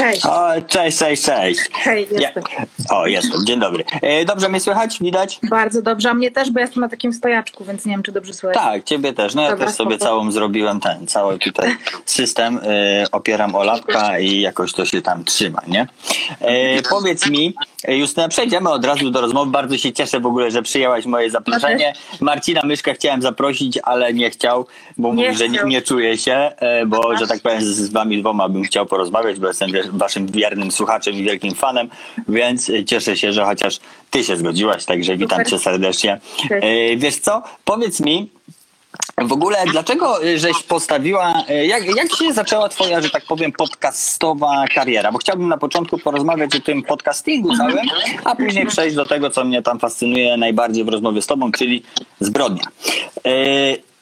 Cześć. O, cześć, cześć, cześć. Hej, jestem. Ja, o, jestem, dzień dobry. E, dobrze mnie słychać? Widać? Bardzo dobrze, a mnie też, bo jestem na takim stojaczku, więc nie wiem, czy dobrze słychać. Tak, ciebie też. No ja Dobra, też sobie spoko. całą zrobiłem ten, cały tutaj system, e, opieram o lapka i jakoś to się tam trzyma, nie? E, powiedz mi, e, Justyna, przejdziemy od razu do rozmowy. Bardzo się cieszę w ogóle, że przyjęłaś moje zaproszenie. Marcina Myszka chciałem zaprosić, ale nie chciał, bo Nie mówi, że nie, nie czuje się, e, bo, że tak powiem, z wami dwoma bym chciał porozmawiać, bo jestem wiesz, waszym wiernym słuchaczem i wielkim fanem, więc e, cieszę się, że chociaż ty się zgodziłaś, także witam Super. cię serdecznie. E, Wiesz co, powiedz mi, w ogóle dlaczego y, żeś postawiła, y, jak, jak się zaczęła twoja, że tak powiem, podcastowa kariera? Bo chciałbym na początku porozmawiać o tym podcastingu całym, a później przejść do tego, co mnie tam fascynuje najbardziej w rozmowie z tobą, czyli zbrodnia.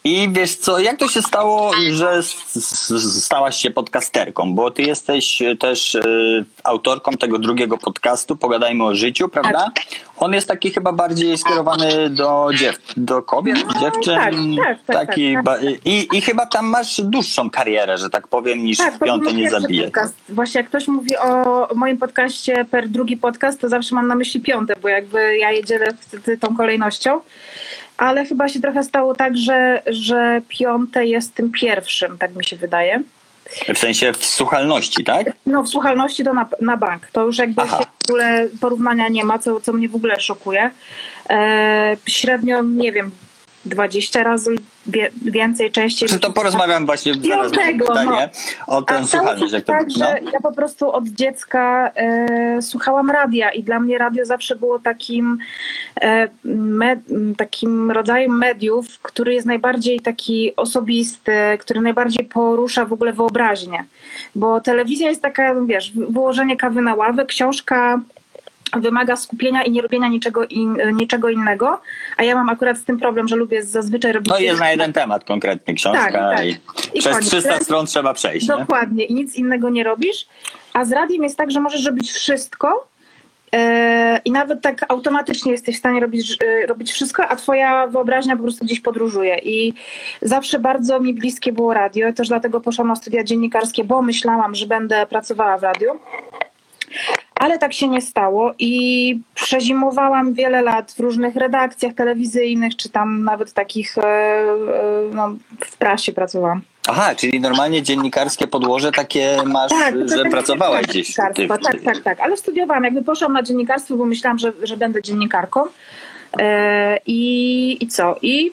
I wiesz co, jak to się stało, że s- s- stałaś się podcasterką? Bo ty jesteś y, też y, autorką tego drugiego podcastu, Pogadajmy o życiu, prawda? On jest taki chyba bardziej skierowany do dziew, do kobiet, dziewczyn. tak, tak, tak, taki tak, i, I chyba tam masz dłuższą karierę, że tak powiem, niż Tak, w piąte nie zabije. Podcast. Właśnie jak ktoś mówi o moim podcaście per drugi podcast, to zawsze mam na myśli piąte, bo jakby ja jedzielę wtedy tą kolejnością. Ale chyba się trochę stało tak, że, że piąte jest tym pierwszym, tak mi się wydaje. W sensie w słuchalności, tak? No w słuchalności to na, na bank. To już jakby Aha. się w ogóle porównania nie ma, co, co mnie w ogóle szokuje. E, średnio, nie wiem, 20 razy wie, więcej, częściej. Czy to porozmawiam właśnie zaraz Piątego, pytanie o słuchalność. się Jak to, tak, no. że ja po prostu od dziecka e, słuchałam radia i dla mnie radio zawsze było takim, e, takim rodzajem mediów, który jest najbardziej taki osobisty, który najbardziej porusza w ogóle wyobraźnię. Bo telewizja jest taka, wiesz, wyłożenie kawy na ławę, książka wymaga skupienia i nie robienia niczego, in, niczego innego, a ja mam akurat z tym problem, że lubię zazwyczaj robić... no jest na jeden temat konkretnie książka Tak, tak. i, I przez koniec. 300 stron trzeba przejść. Nie? Dokładnie i nic innego nie robisz. A z radiem jest tak, że możesz robić wszystko e, i nawet tak automatycznie jesteś w stanie robić, e, robić wszystko, a twoja wyobraźnia po prostu gdzieś podróżuje. I zawsze bardzo mi bliskie było radio. Też dlatego poszłam na studia dziennikarskie, bo myślałam, że będę pracowała w radiu. Ale tak się nie stało i przezimowałam wiele lat w różnych redakcjach telewizyjnych, czy tam nawet takich e, e, no, w prasie pracowałam. Aha, czyli normalnie dziennikarskie podłoże takie masz, Tak, że tak pracowałaś gdzieś. dziennikarstwo. tym- Tak, tak, tak. Ale studiowałam. Jakby poszłam na dziennikarstwo, bo myślałam, że, że będę dziennikarką. E, i, I co? I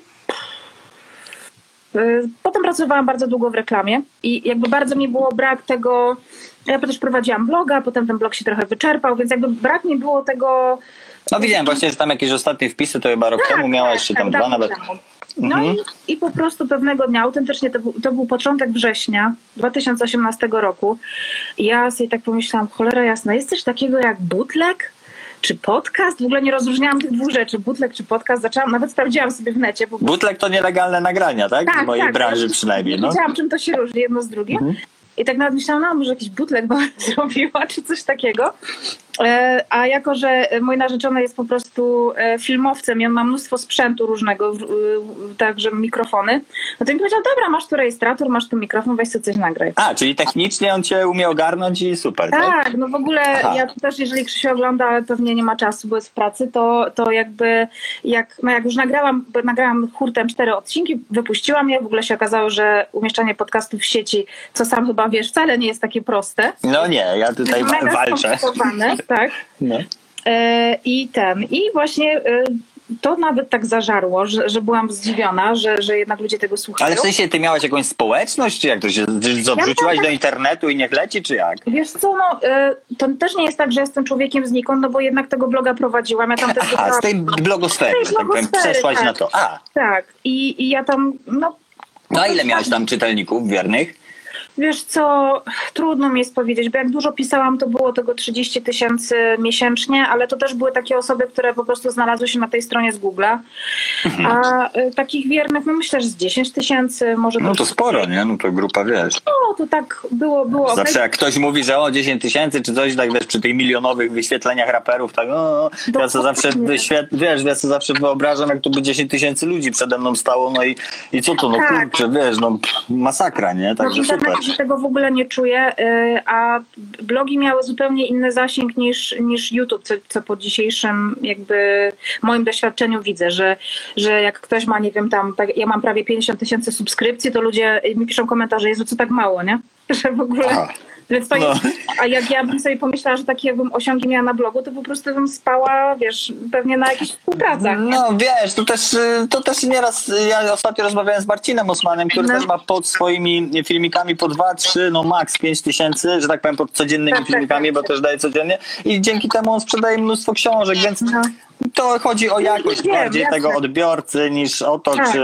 potem pracowałam bardzo długo w reklamie i jakby bardzo mi było brak tego. Ja też prowadziłam bloga, potem ten blog się trochę wyczerpał, więc jakby brak mi było tego. No widziałem właśnie, że tam jakieś ostatnie wpisy, to chyba rok temu miałaś, czy tam dwa dawno nawet. temu. No Mhm. i, i po prostu pewnego dnia, autentycznie to był, to był początek września 2018 roku. Ja sobie tak pomyślałam, cholera jasna, jest coś takiego jak bootleg? Czy podcast? W ogóle nie rozróżniałam tych dwóch rzeczy, bootleg czy podcast. Zaczęłam, nawet sprawdziłam sobie w necie. Bo Bootleg to nielegalne nagrania, tak? Tak, w mojej tak, branży przynajmniej. nie No. wiedziałam, czym to się różni jedno z drugim. Mhm. I tak nawet myślałam, no może jakiś bootleg bym zrobiła, czy coś takiego. E, A jako, że mój narzeczony jest po prostu e, filmowcem i on ma mnóstwo sprzętu różnego, także mikrofony, no to mi powiedział, dobra, masz tu rejestrator, masz tu mikrofon, weź sobie coś nagraj. A, czyli technicznie on cię umie ogarnąć i super, tak? Tak, no w ogóle Aha. ja też, jeżeli Krzysiu ogląda, ale pewnie nie ma czasu, bo jest w pracy, to, to jakby jak, no jak już nagrałam, bo nagrałam hurtem cztery odcinki, wypuściłam je, w ogóle się okazało, że umieszczanie podcastów w sieci, co sam chyba wiesz, wcale nie jest takie proste. No nie, ja tutaj Mega walczę. tak. No. E, I ten, i właśnie e, to nawet tak zażarło, że, że byłam zdziwiona, że, że jednak ludzie tego słuchają. Ale w sensie ty miałaś jakąś społeczność, czy jak to się, co, Ja tak- do internetu i niech leci, czy jak? Wiesz co, no, e, to też nie jest tak, że jestem człowiekiem znikąd, no bo jednak tego bloga prowadziłam. Ja tam też Aha, z tej blogosfery, Z tej że tak powiem, blogosfery, przeszłaś tak. na to. A, Tak, i, i ja tam, no no a ile miałaś tam czytelników wiernych? Wiesz co, trudno mi jest powiedzieć, bo jak dużo pisałam, to było tego 30 tysięcy miesięcznie, ale to też były takie osoby, które po prostu znalazły się na tej stronie z Google'a. A e, takich wiernych, no myślę, że z 10 tysięcy, może No to sporo, nie? No to grupa, wiesz. No, to tak było, było. Zawsze jak ktoś mówi, że o 10 tysięcy czy coś, tak wiesz, przy tych milionowych wyświetleniach raperów, tak o, ja co zawsze wyświet, wiesz, ja co zawsze wyobrażam, jak tu by 10 tysięcy ludzi przede mną stało, no i, i co to, no Tak. kurczę, wiesz, no masakra, nie? No Także super. Że tego w ogóle nie czuję, y, a blogi miały zupełnie inny zasięg niż, niż YouTube, co, co po dzisiejszym jakby moim doświadczeniu widzę, że, że jak ktoś ma, nie wiem, tam, tak, ja mam prawie 50 tysięcy subskrypcji, to ludzie mi piszą komentarze, Jezu, co tak mało, nie? Że w ogóle... Więc to No. jest, a jak ja bym sobie pomyślała, że takie bym osiągi miała na blogu, to po prostu bym spała, wiesz, pewnie na jakichś współpracach. No wiesz, to też, to też nieraz, ja ostatnio rozmawiałem z Marcinem Osmanem, który No. też ma pod swoimi filmikami po 2, 3, no max 5 tysięcy, że tak powiem, pod codziennymi Tak, tak, filmikami, tak. bo też daje codziennie i dzięki temu on sprzedaje mnóstwo książek, więc No. to chodzi o jakość Wiem, bardziej jasne. tego odbiorcy niż o to, Tak. czy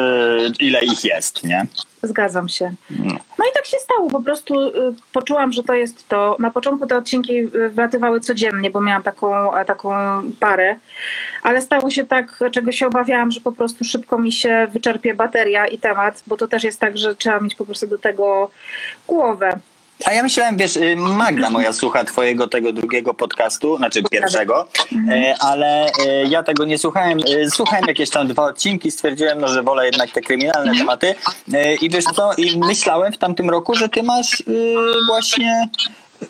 ile ich jest, nie? Zgadzam się. No. No i tak się stało. Po prostu y, poczułam, że to jest to. Na początku te odcinki y, wlatywały codziennie, bo miałam taką, e, taką parę, ale stało się tak, czego się obawiałam, że po prostu szybko mi się wyczerpie bateria i temat, bo to też jest tak, że trzeba mieć po prostu do tego głowę. A ja myślałem, wiesz, y, Magda moja słucha twojego tego drugiego podcastu, znaczy pierwszego, e, ale e, ja tego nie słuchałem. E, Słuchałem jakieś tam dwa odcinki, stwierdziłem, no, że wolę jednak te kryminalne tematy E, i wiesz co, i myślałem w tamtym roku, że ty masz y, właśnie...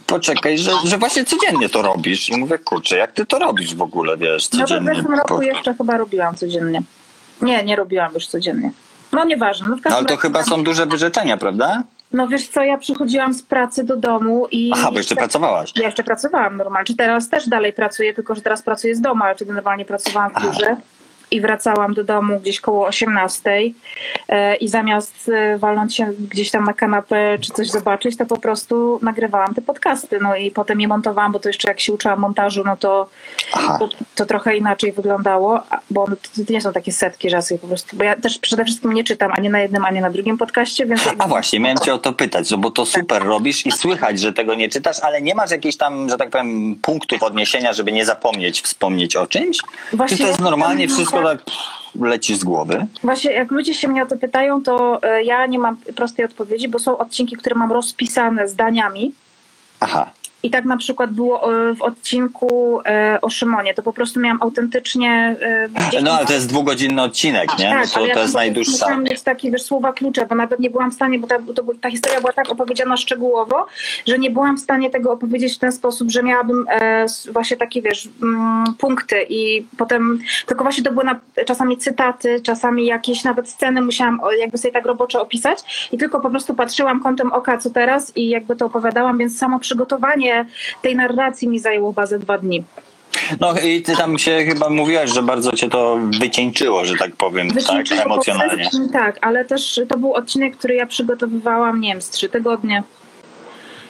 Poczekaj, że, że właśnie codziennie to robisz. I mówię, kurczę, jak ty to robisz w ogóle, wiesz, No to w codziennie? zeszłym roku jeszcze chyba robiłam codziennie. Nie, nie robiłam już codziennie. No nieważne. No, w No, ale to chyba są duże wyrzeczenia, prawda? No wiesz co, ja przychodziłam z pracy do domu i... Aha, bo jeszcze pracowałaś. Ja jeszcze pracowałam normalnie. Czy teraz też dalej pracuję, tylko że teraz pracuję z domu, ale wtedy normalnie pracowałam w Aha. I wracałam do domu gdzieś koło 18 e, i zamiast e, walnąć się gdzieś tam na kanapę czy coś zobaczyć, to po prostu nagrywałam te podcasty. No i potem je montowałam, bo to jeszcze jak się uczyłam montażu, no to, to, to trochę inaczej wyglądało, bo to, nie są takie setki, że ja sobie po prostu, bo ja też przede wszystkim nie czytam ani na jednym, ani na drugim podcaście, więc... A właśnie, miałem cię o to pytać, no bo to super robisz i słychać, że tego nie czytasz, ale nie masz jakichś tam, że tak powiem, punktów odniesienia, żeby nie zapomnieć wspomnieć o czymś? Właśnie Czy to jest normalnie wszystko tak pff, leci z głowy? Właśnie jak ludzie się mnie o to pytają, to e, ja nie mam prostej odpowiedzi, bo są odcinki, które mam rozpisane zdaniami. Aha. I tak na przykład było e, w odcinku e, o Szymonie. To po prostu miałam autentycznie. e, No ale to jest dwugodzinny odcinek, nie? No tak, to, ale ja to jest tam najdłuższa. Musiałam mieć takie wiesz, słowa klucze, bo nawet nie byłam w stanie, bo ta, to, ta historia była tak opowiedziana szczegółowo, że nie byłam w stanie tego opowiedzieć w ten sposób, że miałabym e, właśnie takie, wiesz, mm, punkty i potem, tylko właśnie to były na, czasami cytaty, czasami jakieś nawet sceny musiałam jakby sobie tak roboczo opisać i tylko po prostu patrzyłam kątem oka, co teraz i jakby to opowiadałam, więc samo przygotowanie tej narracji mi zajęło bazę dwa dni. No i ty tam się chyba mówiłaś, że bardzo cię to wycieńczyło, że tak powiem, Wycieńczyło tak emocjonalnie. Tak, ale też to był odcinek, który ja przygotowywałam, nie wiem, z trzy tygodnie.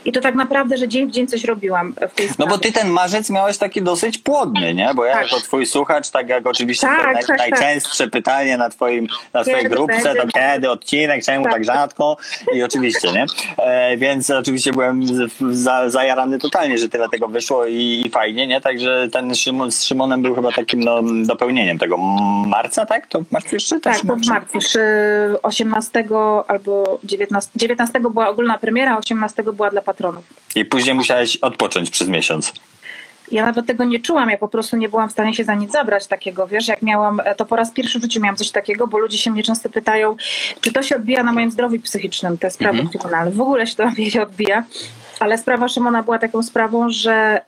I to tak naprawdę, że dzień w dzień coś robiłam w tej No sprawie. bo ty ten marzec miałeś taki dosyć płodny, nie? Bo ja Tak. jako twój słuchacz, tak jak oczywiście Tak, naj, tak, tak. najczęstsze pytanie na twoim, na twojej Kiedy grupce, to kiedy odcinek, czemu tak, Tak. rzadko? I oczywiście, nie? E, więc oczywiście byłem za, zajarany totalnie, że tyle tego wyszło i, i fajnie, nie? Także ten Szymon, z Szymonem był chyba takim no, dopełnieniem tego marca, tak? To masz jeszcze Tak, to w marcu. Przy 18 albo 19, 19 była ogólna premiera, a 18 była dla patronów. I później musiałeś odpocząć przez miesiąc. Ja nawet tego nie czułam, ja po prostu nie byłam w stanie się za nic zabrać takiego, wiesz, jak miałam, to po raz pierwszy w życiu miałam coś takiego, bo ludzie się mnie często pytają, czy to się odbija na moim zdrowiu psychicznym, te sprawy Mhm. kryminalne. W ogóle się to na mnie odbija. Ale sprawa Szymona była taką sprawą, że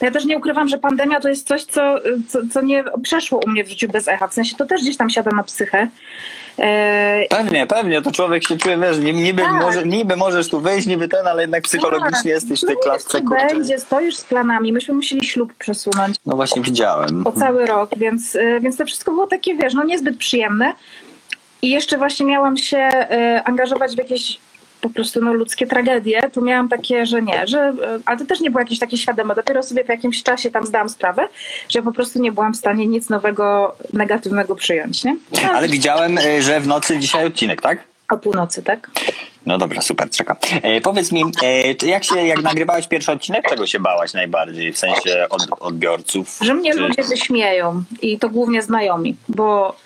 no ja też nie ukrywam, że pandemia to jest coś, co, co, co nie przeszło u mnie w życiu bez echa. W sensie to też gdzieś tam siada na psychę. E, Pewnie, pewnie, to człowiek się czuje, wiesz, niby, Tak. może, niby możesz tu wyjść, niby ten, ale jednak psychologicznie tak. jesteś w tej no co kurczę. będzie, stoisz z planami. Myśmy musieli ślub przesunąć. No właśnie widziałem. o cały rok, więc, y, więc to wszystko było takie, wiesz, no niezbyt przyjemne. I jeszcze właśnie miałam się y, angażować w jakieś po prostu no, ludzkie tragedie. Tu miałam takie, że nie, że, y, ale to też nie było jakieś takie świadome. Dopiero sobie po jakimś czasie tam zdałam sprawę, że po prostu nie byłam w stanie nic nowego, negatywnego przyjąć, nie? No, Ale widziałem, y, że w nocy dzisiaj odcinek, tak? O północy, tak? No dobra, super, czekam. E, powiedz mi, e, jak, się, jak nagrywałeś pierwszy odcinek, czego się bałaś najbardziej, w sensie od, odbiorców? Że mnie Czy- ludzie wyśmieją i to głównie znajomi, bo...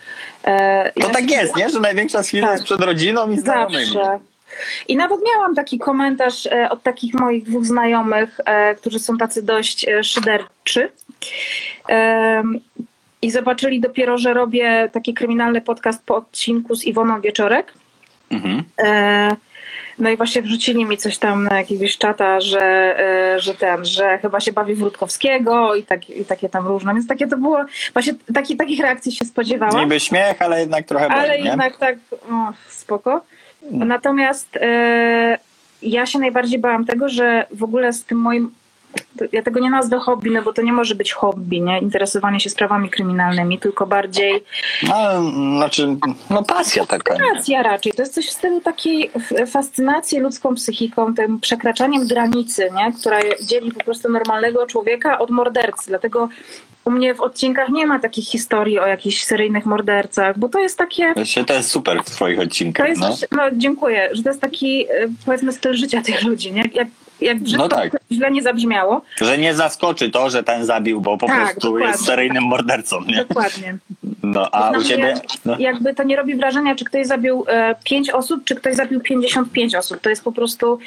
E, To ja tak się- jest, nie? Że największa chwila Tak. jest przed rodziną i znajomymi. Zawsze. I nawet miałam taki komentarz e, od takich moich dwóch znajomych, e, którzy są tacy dość e, szyderczy. I zobaczyli dopiero, że robię taki kryminalny podcast po odcinku z Iwoną Wieczorek. Mhm. No i właśnie wrzucili mi coś tam na jakiegoś czata, że, że ten, że chyba się bawi w Rutkowskiego i, tak, i takie tam różne. Więc takie to było, właśnie taki, takich reakcji się spodziewałam. Niby śmiech, ale jednak trochę Ale boli, nie? jednak tak, o, spoko. Natomiast e, ja się najbardziej bałam tego, że w ogóle z tym moim ja tego nie nazwę hobby, no bo to nie może być hobby, nie? Interesowanie się sprawami kryminalnymi, tylko bardziej No, znaczy, no pasja taka. fascynacja raczej. To jest coś w stylu takiej fascynacji ludzką psychiką, tym przekraczaniem granicy, nie? która dzieli po prostu normalnego człowieka od mordercy. Dlatego u mnie w odcinkach nie ma takich historii o jakichś seryjnych mordercach, bo to jest takie... Właśnie to jest super w twoich To odcinkach, jest, no. no. dziękuję, że to jest taki e, powiedzmy styl życia tych ludzi, nie? Jak, jak brzydko No tak. źle nie zabrzmiało. Że nie zaskoczy to, że ten zabił, bo po Tak, prostu dokładnie. jest seryjnym mordercą, nie? Dokładnie. No, a Dla u ciebie... No. Jakby to nie robi wrażenia, czy ktoś zabił e, 5 osób, czy ktoś zabił 55 osób. To jest po prostu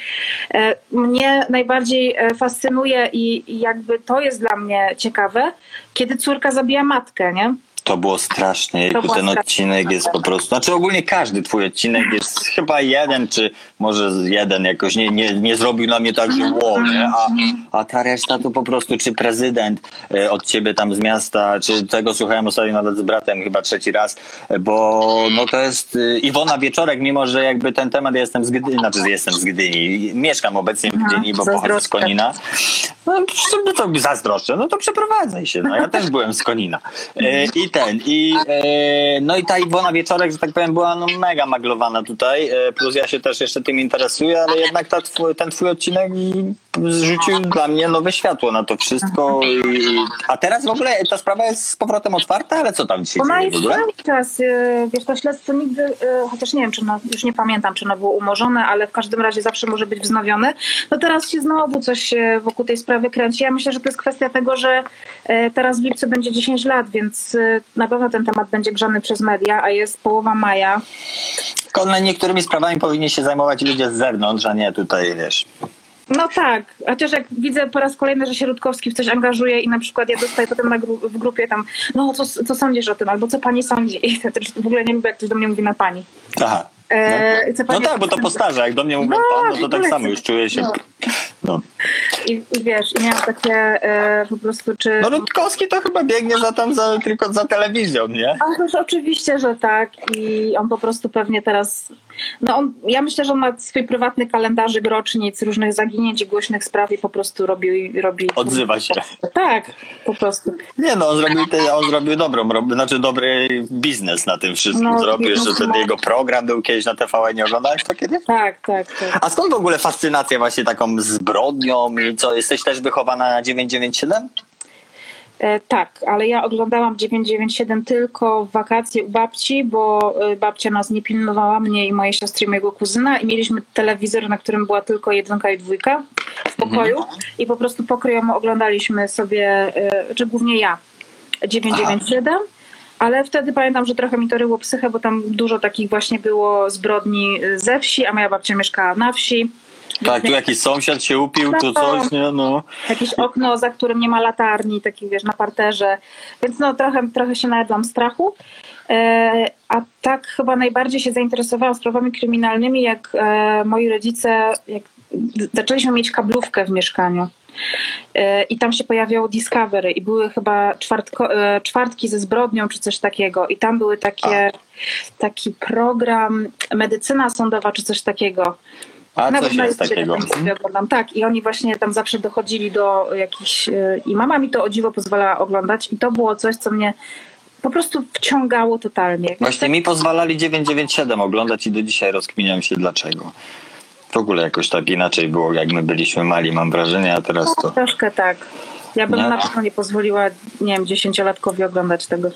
e, mnie najbardziej e, fascynuje i, i jakby to jest dla mnie ciekawe, kiedy córka zabija matkę, nie? To było strasznie. To ten strasznie. odcinek jest po prostu. Znaczy ogólnie każdy twój odcinek jest chyba jeden, czy może jeden jakoś nie, nie, nie zrobił na mnie tak, że wow, nie? A, a ta reszta to po prostu, czy prezydent e, od ciebie tam z miasta, czy tego słuchałem ostatnio nawet z bratem chyba trzeci raz, e, bo no to jest e, Iwona Wieczorek, mimo że jakby ten temat ja jestem z Gdyni, znaczy jestem z Gdyni, mieszkam obecnie w Gdyni, bo pochodzę z. Konina. No no to zazdroszczę, no to przeprowadzaj się, no ja też byłem z Konina. E, I ten, i e, no i ta Iwona Wieczorek, że tak powiem, była no mega maglowana tutaj, e, plus ja się też jeszcze tym interesuję, ale jednak ta ten twój odcinek zrzucił dla mnie nowe światło na to wszystko. I, a teraz w ogóle ta sprawa jest z powrotem otwarta, ale co tam dzisiaj Ona dzieje w jest ogóle? cały czas, e, wiesz, to śledztwo nigdy, e, chociaż nie wiem, czy ono, już nie pamiętam, czy ono było umorzone, ale w każdym razie zawsze może być wznowione. No teraz się znowu coś e, wokół tej sprawy kręci. Ja myślę, że to jest kwestia tego, że e, teraz w lipcu będzie 10 lat, więc e, na pewno ten temat będzie grzany przez media, a jest połowa maja. Tylko niektórymi sprawami powinni się zajmować ludzie z zewnątrz, a nie tutaj, wiesz. No tak, chociaż jak widzę po raz kolejny, że się Rutkowski w coś angażuje i na przykład ja dostaję potem na gru- w grupie tam, no co, co sądzisz o tym, albo co pani sądzi? I w ogóle nie lubię, jak ktoś do mnie mówi na pani. Aha. E, co No pani- tak, bo to postarza. Jak do mnie mówią No, pan, no to tak samo już czuję się. No. No. I, I wiesz, i miałam takie e, po prostu, czy... No Rutkowski to chyba biegnie za tam za, tylko za telewizją, nie? A już oczywiście, że tak i on po prostu pewnie teraz, no on, ja myślę, że on ma swój prywatny kalendarzyk rocznic, różnych zaginięć i głośnych spraw i po prostu robi... robi Odzywa się. Tak, po prostu. Nie no, on zrobił, te, on zrobił dobrą, rob, znaczy dobry biznes na tym wszystkim. No, zrobił, no, ten no. jego program był kiedyś na TVN, nie oglądałeś to kiedyś? Tak, tak, tak. A skąd w ogóle fascynacja właśnie taką zbrodnią i co, jesteś też wychowana na 997? E, tak, ale ja oglądałam 997 tylko w wakacje u babci, bo e, babcia nas nie pilnowała, mnie i mojej siostry i mojego kuzyna i mieliśmy telewizor, na którym była tylko jedynka i dwójka w pokoju i po prostu pokryjomo oglądaliśmy sobie, e, czy głównie ja, 997. Ale wtedy pamiętam, że trochę mi to ryło psychę, bo tam dużo takich właśnie było zbrodni ze wsi, a moja babcia mieszkała na wsi. Tak, tu jakiś sąsiad się upił, tu coś, nie no. jakieś okno, za którym nie ma latarni, taki wiesz, na parterze. Więc no trochę, trochę się najadłam strachu. E, a tak chyba najbardziej się zainteresowałam sprawami kryminalnymi, jak e, moi rodzice, jak zaczęliśmy mieć kablówkę w mieszkaniu. E, I tam się pojawiało Discovery i były chyba czwartko, czwartki ze zbrodnią czy coś takiego. I tam były takie, taki program medycyna sądowa czy coś takiego. A Nawet coś jest takiego. oglądam. Tak, i oni właśnie tam zawsze dochodzili do jakichś. e, I mama mi to o dziwo pozwalała oglądać, i to było coś, co mnie po prostu wciągało totalnie. Właśnie mi pozwalali 997 oglądać i do dzisiaj rozkminiam się dlaczego. W ogóle jakoś tak inaczej było, jak my byliśmy mali, mam wrażenie, a teraz to... Troszkę tak. Ja bym Nie? na pewno nie pozwoliła, nie wiem, dziesięciolatkowi oglądać tego.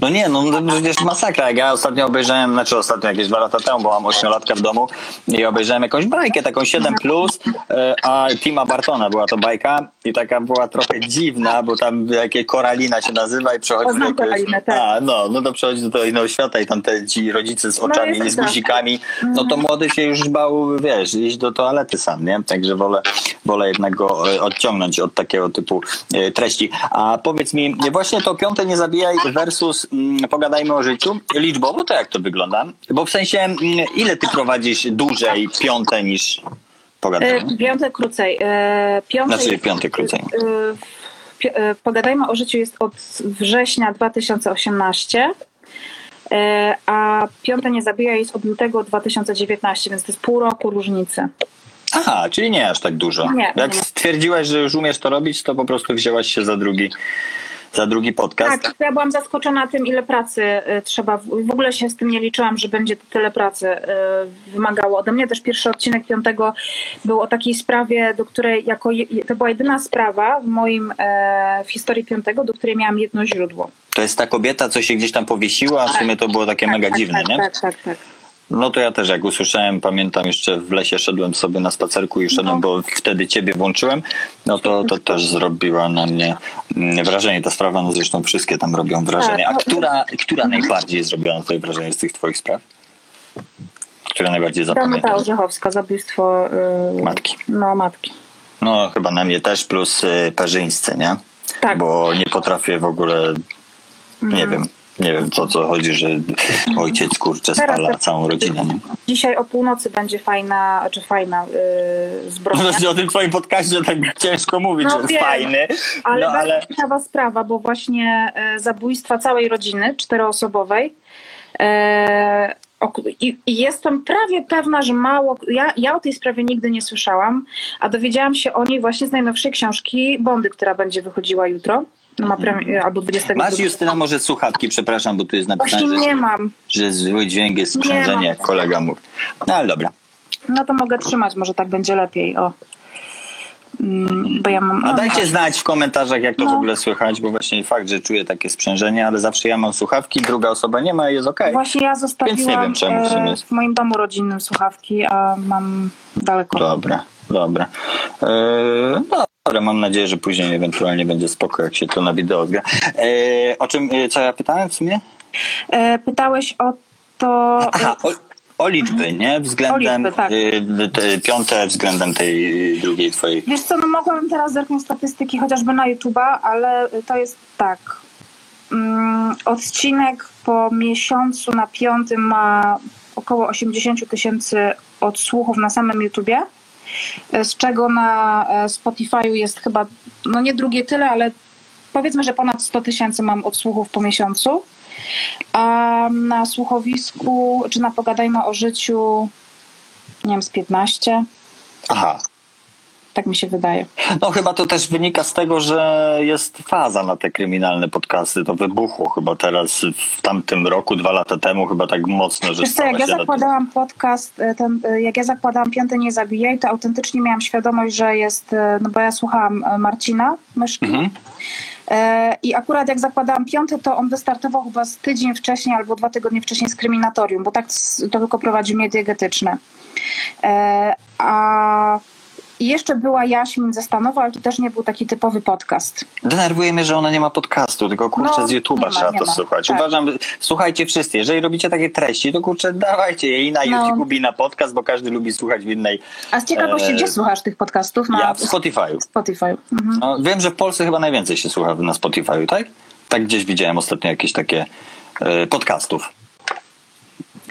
No nie, no no przecież masakra. Jak ja ostatnio obejrzałem, znaczy ostatnio jakieś dwa lata temu, bo mam ośmiolatka w domu i obejrzałem jakąś bajkę, taką 7+, plus, e, a Tima Bartona była to bajka i taka była trochę dziwna, bo tam jakie Koralina się nazywa i przechodzi O, znam do jakiegoś... Koralinę, tak. A, no, no to przechodzi do innego świata i tam te ci rodzice z oczami, jest z tak. guzikami, no to młody się już bał, wiesz, iść do toalety sam, nie? Także wolę, wolę jednak go e, odciągnąć od takiego typu treści. A powiedz mi, właśnie to piąte nie zabijaj versus mm, pogadajmy o życiu. Liczbowo to jak to wygląda? Bo w sensie, mm, ile ty prowadzisz dłużej piąte niż pogadajmy? E, Piąte krócej. E, Piąte Znaczy jest- piąte krócej. e, e, Pogadajmy o życiu jest od września 2018, e, a Piąte nie zabija jest od lutego 2019, więc to jest pół roku różnicy. Aha, czyli nie aż tak dużo. Nie, Jak nie. Stwierdziłaś, że już umiesz to robić, to po prostu wzięłaś się za drugi, za drugi podcast. Tak, ja byłam zaskoczona tym, ile pracy e, trzeba. W ogóle się z tym nie liczyłam, że będzie to tyle pracy e, wymagało ode mnie. Też pierwszy odcinek piątego był o takiej sprawie, do której jako to była jedyna sprawa w moim e, w historii piątego, do której miałam jedno źródło. To jest ta kobieta, co się gdzieś tam powiesiła, a w sumie to było takie mega tak, dziwne, tak, nie? Tak, tak, tak. No to ja też jak usłyszałem, pamiętam jeszcze w lesie szedłem sobie na spacerku i szedłem, No. bo wtedy ciebie włączyłem, no to, to też zrobiła na mnie mm, wrażenie. Ta sprawa, no zresztą wszystkie tam robią wrażenie. A Tak, no- która, która najbardziej zrobiła na tobie wrażenie z tych twoich spraw? Która najbardziej zapamiętała? Orzechowska, zabójstwo y, Matki. No, matki. No chyba na mnie też, plus y, parzyńscy, nie? Tak. Bo nie potrafię w ogóle, nie wiem, nie wiem co co chodzi, że ojciec kurczę Teraz spala to- całą rodzinę. Dzisiaj o północy będzie fajna, czy fajna y, zbrodnia. Znaczy o tym twoim podcaście tak ciężko mówić, No że jest wiem, fajny. Ale no, bardzo ale ciekawa sprawa, bo właśnie e, zabójstwa całej rodziny czteroosobowej. E, i, I jestem prawie pewna, że mało. Ja, ja o tej sprawie nigdy nie słyszałam, a dowiedziałam się o niej właśnie z najnowszej książki Bondy, która będzie wychodziła jutro. No ma premier, albo 20 masz Justyna może słuchawki, przepraszam, bo tu jest Właśnie napisane, że, nie mam. że zły dźwięk jest Nie sprzężenie, kolega mówi. No ale dobra. No to mogę trzymać, może tak będzie lepiej. O. Mm, Bo ja mam. A no, dajcie znać w komentarzach, jak to w No. ogóle słychać, bo właśnie fakt, że czuję takie sprzężenie, ale zawsze ja mam słuchawki, druga osoba nie ma i jest okej. Właśnie ja zostawiłam Więc nie wiem, czemu w e, w moim domu rodzinnym słuchawki, a mam daleko. Dobra, dobra. Eee, dobra, mam nadzieję, że później ewentualnie będzie spoko, jak się to na wideo odgra. Eee, o czym, e, co ja pytałem w sumie? E, Pytałeś o to. Aha, o, o liczby, nie? Względem liczby, tak. y, te piąte względem tej y, drugiej twojej. Wiesz co, no mogłabym teraz zerknąć statystyki chociażby na YouTube'a, ale to jest tak. Mm, odcinek po miesiącu na piątym ma około 80 tysięcy odsłuchów na samym YouTubie, e, z czego na e, Spotify'u jest chyba, no nie drugie tyle, ale powiedzmy, że ponad 100 tysięcy mam odsłuchów po miesiącu. A na słuchowisku, czy na Pogadajmy o życiu, nie wiem, z 15, Aha. Tak mi się wydaje. No chyba to też wynika z tego, że jest faza na te kryminalne podcasty. To wybuchło chyba teraz w tamtym roku, dwa lata temu, chyba tak mocno, że Wiesz co, jak stała ja się na- zakładałam podcast, e, ten, e, jak ja zakładałam Piąty Nie Zabijaj, to autentycznie miałam świadomość, że jest, e, no bo ja słuchałam e, Marcina Myszki Mhm. e, i akurat jak zakładałam Piąty, to on wystartował chyba z tydzień wcześniej albo dwa tygodnie wcześniej z Kryminatorium, bo tak to tylko prowadził mediegetyczne. E, a i jeszcze była Jaśmin ze Stanowa, ale to też nie był taki typowy podcast. Denerwuje mnie, że ona nie ma podcastu, tylko kurczę No, z YouTube'a trzeba to ma. słuchać. Tak. Uważam, słuchajcie wszyscy, jeżeli robicie takie treści, to kurczę dawajcie je i na No. YouTube i na podcast, bo każdy lubi słuchać w innej. A z ciekawości, E, gdzie słuchasz tych podcastów? Na Ja w Spotify'u. Spotify. Mhm. No, wiem, że w Polsce chyba najwięcej się słucha na Spotify'u, tak? Tak gdzieś widziałem ostatnio jakieś takie e, podcastów.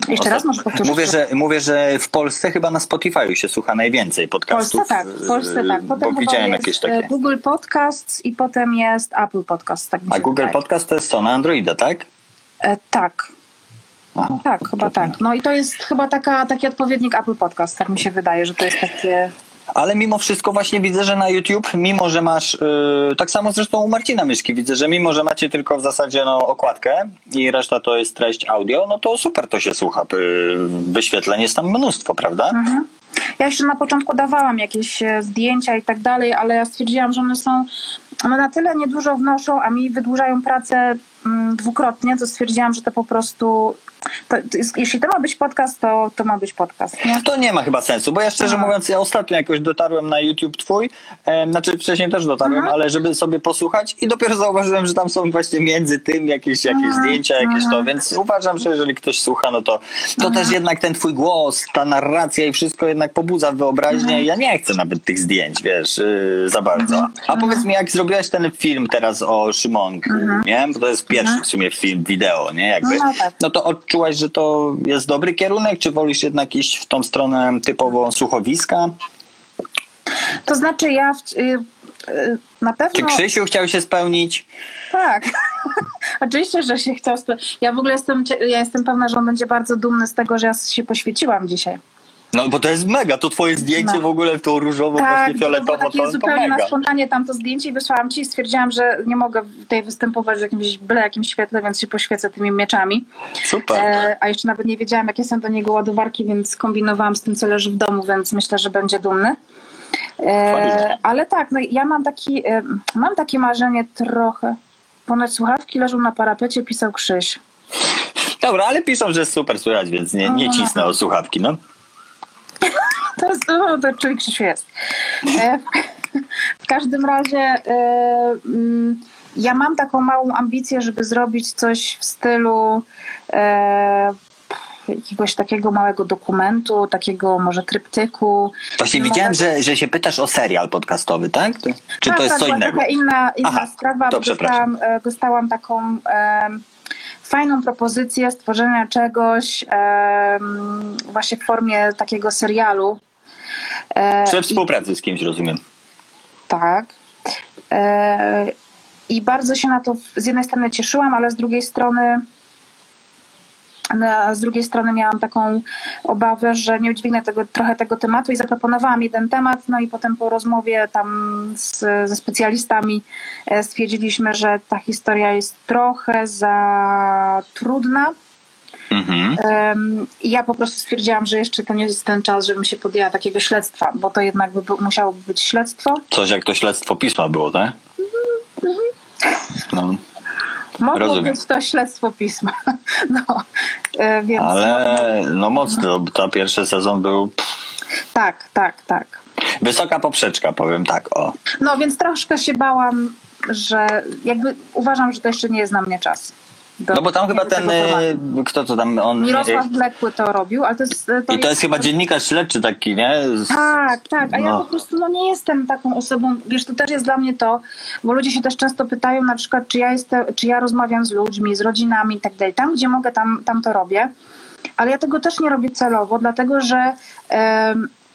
Jeszcze raz może powtórzyć? Mówię że, mówię, że w Polsce chyba na Spotify'u się słucha najwięcej W podcastów. Polsce tak, w Polsce tak. Yy, Potem Bo widziałem jakieś e, takie. Google Podcasts i potem jest Apple Podcast. Tak A Google wydaje. Podcast to jest co? Na Androida, tak? E, tak. Aha. Tak, chyba tak. No i to jest chyba taka, taki odpowiednik Apple Podcast, tak mi się wydaje, że to jest takie... Ale mimo wszystko właśnie widzę, że na YouTube, mimo że masz, yy, tak samo zresztą u Marcina Myszki, widzę, że mimo, że macie tylko w zasadzie no, okładkę i reszta to jest treść audio, no to super to się słucha. Yy, wyświetleń jest tam mnóstwo, prawda? Mhm. Ja jeszcze na początku dawałam jakieś e, zdjęcia i tak dalej, ale ja stwierdziłam, że one są, one na tyle niedużo wnoszą, a mi wydłużają pracę mm, dwukrotnie, to stwierdziłam, że to po prostu. To, to jest, jeśli to ma być podcast, to, to ma być podcast. Nie? To nie ma chyba sensu, bo ja szczerze Aha. mówiąc, ja ostatnio jakoś dotarłem na YouTube twój, e, znaczy wcześniej też dotarłem, Mhm. ale żeby sobie posłuchać i dopiero zauważyłem, że tam są właśnie między tym jakieś, jakieś Mhm. zdjęcia, jakieś to, Mhm. więc uważam, że jeżeli ktoś słucha, no to, to też jednak ten twój głos, ta narracja i wszystko jednak pobudza wyobraźnię. Ja nie chcę nawet tych zdjęć, wiesz, yy, za bardzo. A powiedz mi, jak zrobiłeś ten film teraz o Szymonku, nie? Bo to jest pierwszy w sumie film, wideo, nie? Jakby. No tak. No to odczułaś, że to jest dobry kierunek, czy wolisz jednak iść w tą stronę typowo słuchowiska? To znaczy, ja w, y, y, na pewno. Czy Krzysiu chciał się spełnić? Tak. Oczywiście, że się chciał. spe- Ja w ogóle jestem, ja jestem pewna, że on będzie bardzo dumny z tego, że ja się poświęciłam dzisiaj. No bo to jest mega, to twoje zdjęcie No. w ogóle w tą różową, Tak, właśnie to fioletową, takie to, to zupełnie na mega. spontanie tam to zdjęcie i wysłałam ci i stwierdziłam, że nie mogę tutaj występować w jakimś byle jakimś świetle, więc się poświecę tymi mieczami. Super. E, a jeszcze nawet nie wiedziałam, jakie są do niego ładowarki, więc kombinowałam z tym, co leży w domu, więc myślę, że będzie dumny. E, ale tak, no ja mam taki, e, mam takie marzenie trochę. Ponoć słuchawki leżą na parapecie, pisał Krzyś. Dobra, ale piszą, że jest super słychać, więc nie, nie No. cisnę o słuchawki, no. To jest, o, to człowiek Krzysiu jest. E, w każdym razie e, mm, ja mam taką małą ambicję, żeby zrobić coś w stylu e, jakiegoś takiego małego dokumentu, takiego może tryptyku. Właśnie No, widziałem, może- że, że się pytasz o serial podcastowy, tak? Czy tak, to jest tak, co innego? taka inna, inna Aha, sprawa, to dostałam, dostałam taką em, fajną propozycję stworzenia czegoś właśnie w formie takiego serialu. E, i- współpracy z kimś, rozumiem. Tak. E, I bardzo się na to z jednej strony cieszyłam, ale z drugiej strony z drugiej strony miałam taką obawę, że nie udźwignę tego, trochę tego tematu i zaproponowałam jeden temat, no i potem po rozmowie tam z, ze specjalistami e, stwierdziliśmy, że ta historia jest trochę za trudna. Mhm. Ja po prostu stwierdziłam, że jeszcze to nie jest ten czas, żebym się podjęła takiego śledztwa, bo to jednak by, bu- musiało być śledztwo. Coś jak to śledztwo pisma było, tak? No, Mogło Rozumiem. być to śledztwo pisma. No, e, więc ale no mocno, bo ta pierwszy sezon był tak, tak, tak. wysoka poprzeczka, powiem tak, o. No więc troszkę się bałam, że jakby uważam, że to jeszcze nie jest na mnie czas. Do, No bo tam chyba ten, y, kto to tam, on... Mirosław Blekły to robił, ale to jest... I to jest chyba dziennikarz śledczy taki, nie? Z- Tak, tak, a ja No. po prostu no, nie jestem taką osobą, wiesz, to też jest dla mnie to, bo ludzie się też często pytają na przykład, czy ja, jestem, czy ja rozmawiam z ludźmi, z rodzinami i tak dalej. Tam, gdzie mogę, tam, tam to robię, ale ja tego też nie robię celowo, dlatego że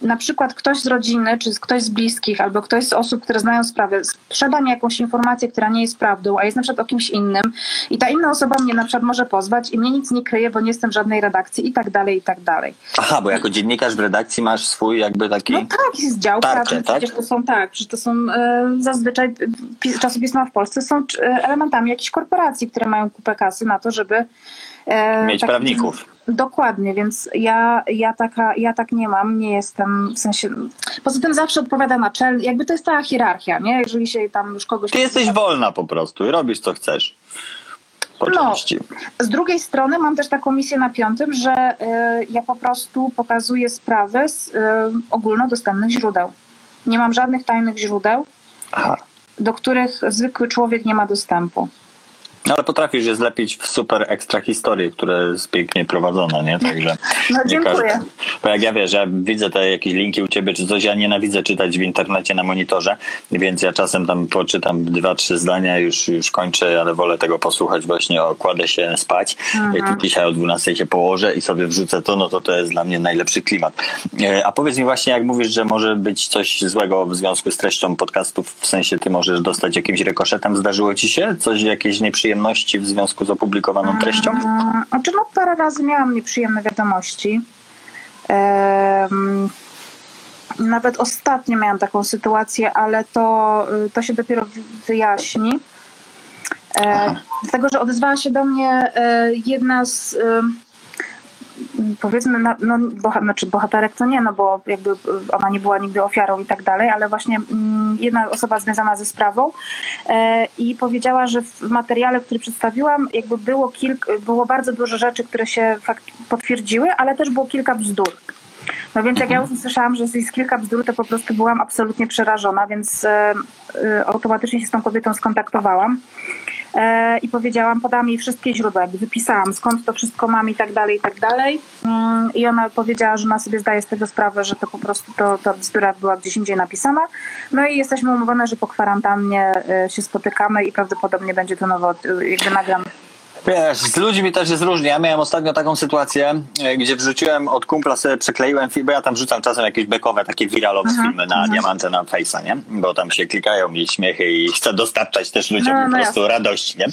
na przykład ktoś z rodziny, czy ktoś z bliskich, albo ktoś z osób, które znają sprawę, sprzeda mi jakąś informację, która nie jest prawdą, a jest na przykład o kimś innym i ta inna osoba mnie na przykład może pozwać i mnie nic nie kryje, bo nie jestem w żadnej redakcji i tak dalej, i tak dalej. Aha, bo jako dziennikarz w redakcji masz swój jakby taki... No tak, jest dział prawny, tak? przecież to są tak, przecież to są e, zazwyczaj pi- czasopisma w Polsce są e, elementami jakichś korporacji, które mają kupę kasy na to, żeby e, Mieć taki- prawników. Dokładnie, więc ja, ja, taka, ja tak nie mam, nie jestem, w sensie, poza tym zawsze odpowiada naczelny, jakby to jest ta hierarchia, nie? Jeżeli się tam już kogoś... Ty jesteś wolna po prostu i robisz co chcesz. Po No. części. Z drugiej strony mam też taką misję na piątym, że e, ja po prostu pokazuję sprawy z e, ogólnodostępnych źródeł. Nie mam żadnych tajnych źródeł, Aha. do których zwykły człowiek nie ma dostępu. No, ale potrafisz je zlepić w super ekstra historii, które jest pięknie prowadzona, nie? Także No dziękuję. każdy- Bo jak ja wiesz, ja widzę te jakieś linki u ciebie czy coś, ja nienawidzę czytać w internecie na monitorze, więc ja czasem tam poczytam dwa, trzy zdania, już, już kończę, ale wolę tego posłuchać właśnie, o, kładę się spać. Mhm. Dzisiaj o 12 się położę i sobie wrzucę to, no to to jest dla mnie najlepszy klimat. E, A powiedz mi właśnie, jak mówisz, że może być coś złego w związku z treścią podcastów, w sensie ty możesz dostać jakimś rekoszetem, zdarzyło ci się? Coś, jakieś nieprzyjemności w związku z opublikowaną treścią? Znaczy, no parę razy miałam nieprzyjemne wiadomości. Nawet ostatnio miałam taką sytuację, ale to, y, to się dopiero wy- wyjaśni. E, Aha. dlatego, że odezwała się do mnie e, jedna z, y, powiedzmy, no, no boha, znaczy bohaterek to nie, no bo jakby ona nie była nigdy ofiarą i tak dalej, ale właśnie mm, jedna osoba związana ze sprawą e, i powiedziała, że w materiale, który przedstawiłam, jakby było, kilk, było bardzo dużo rzeczy, które się fakt potwierdziły, ale też było kilka bzdur. No więc jak ja już usłyszałam, że jest kilka bzdur, to po prostu byłam absolutnie przerażona, więc e, e, automatycznie się z tą kobietą skontaktowałam i powiedziałam, podałam jej wszystkie źródła, jakby wypisałam skąd to wszystko mam i tak dalej, i tak dalej. Mm, I ona powiedziała, że ona sobie zdaje z tego sprawę, że to po prostu to, ta bzdura była gdzieś indziej napisana. No i jesteśmy umówione, że po kwarantannie się spotykamy i prawdopodobnie będzie to nowo, jakby nagram Wiesz, z ludźmi też jest różnie. Ja miałem ostatnio taką sytuację, e, gdzie wrzuciłem od kumpla sobie przekleiłem film, bo ja tam wrzucam czasem jakieś bekowe, takie wiralowe uh-huh, filmy na uh-huh. diamantę na Face'a, nie? Bo tam się klikają mi śmiechy i chcę dostarczać też ludziom no, no po prostu radości, nie?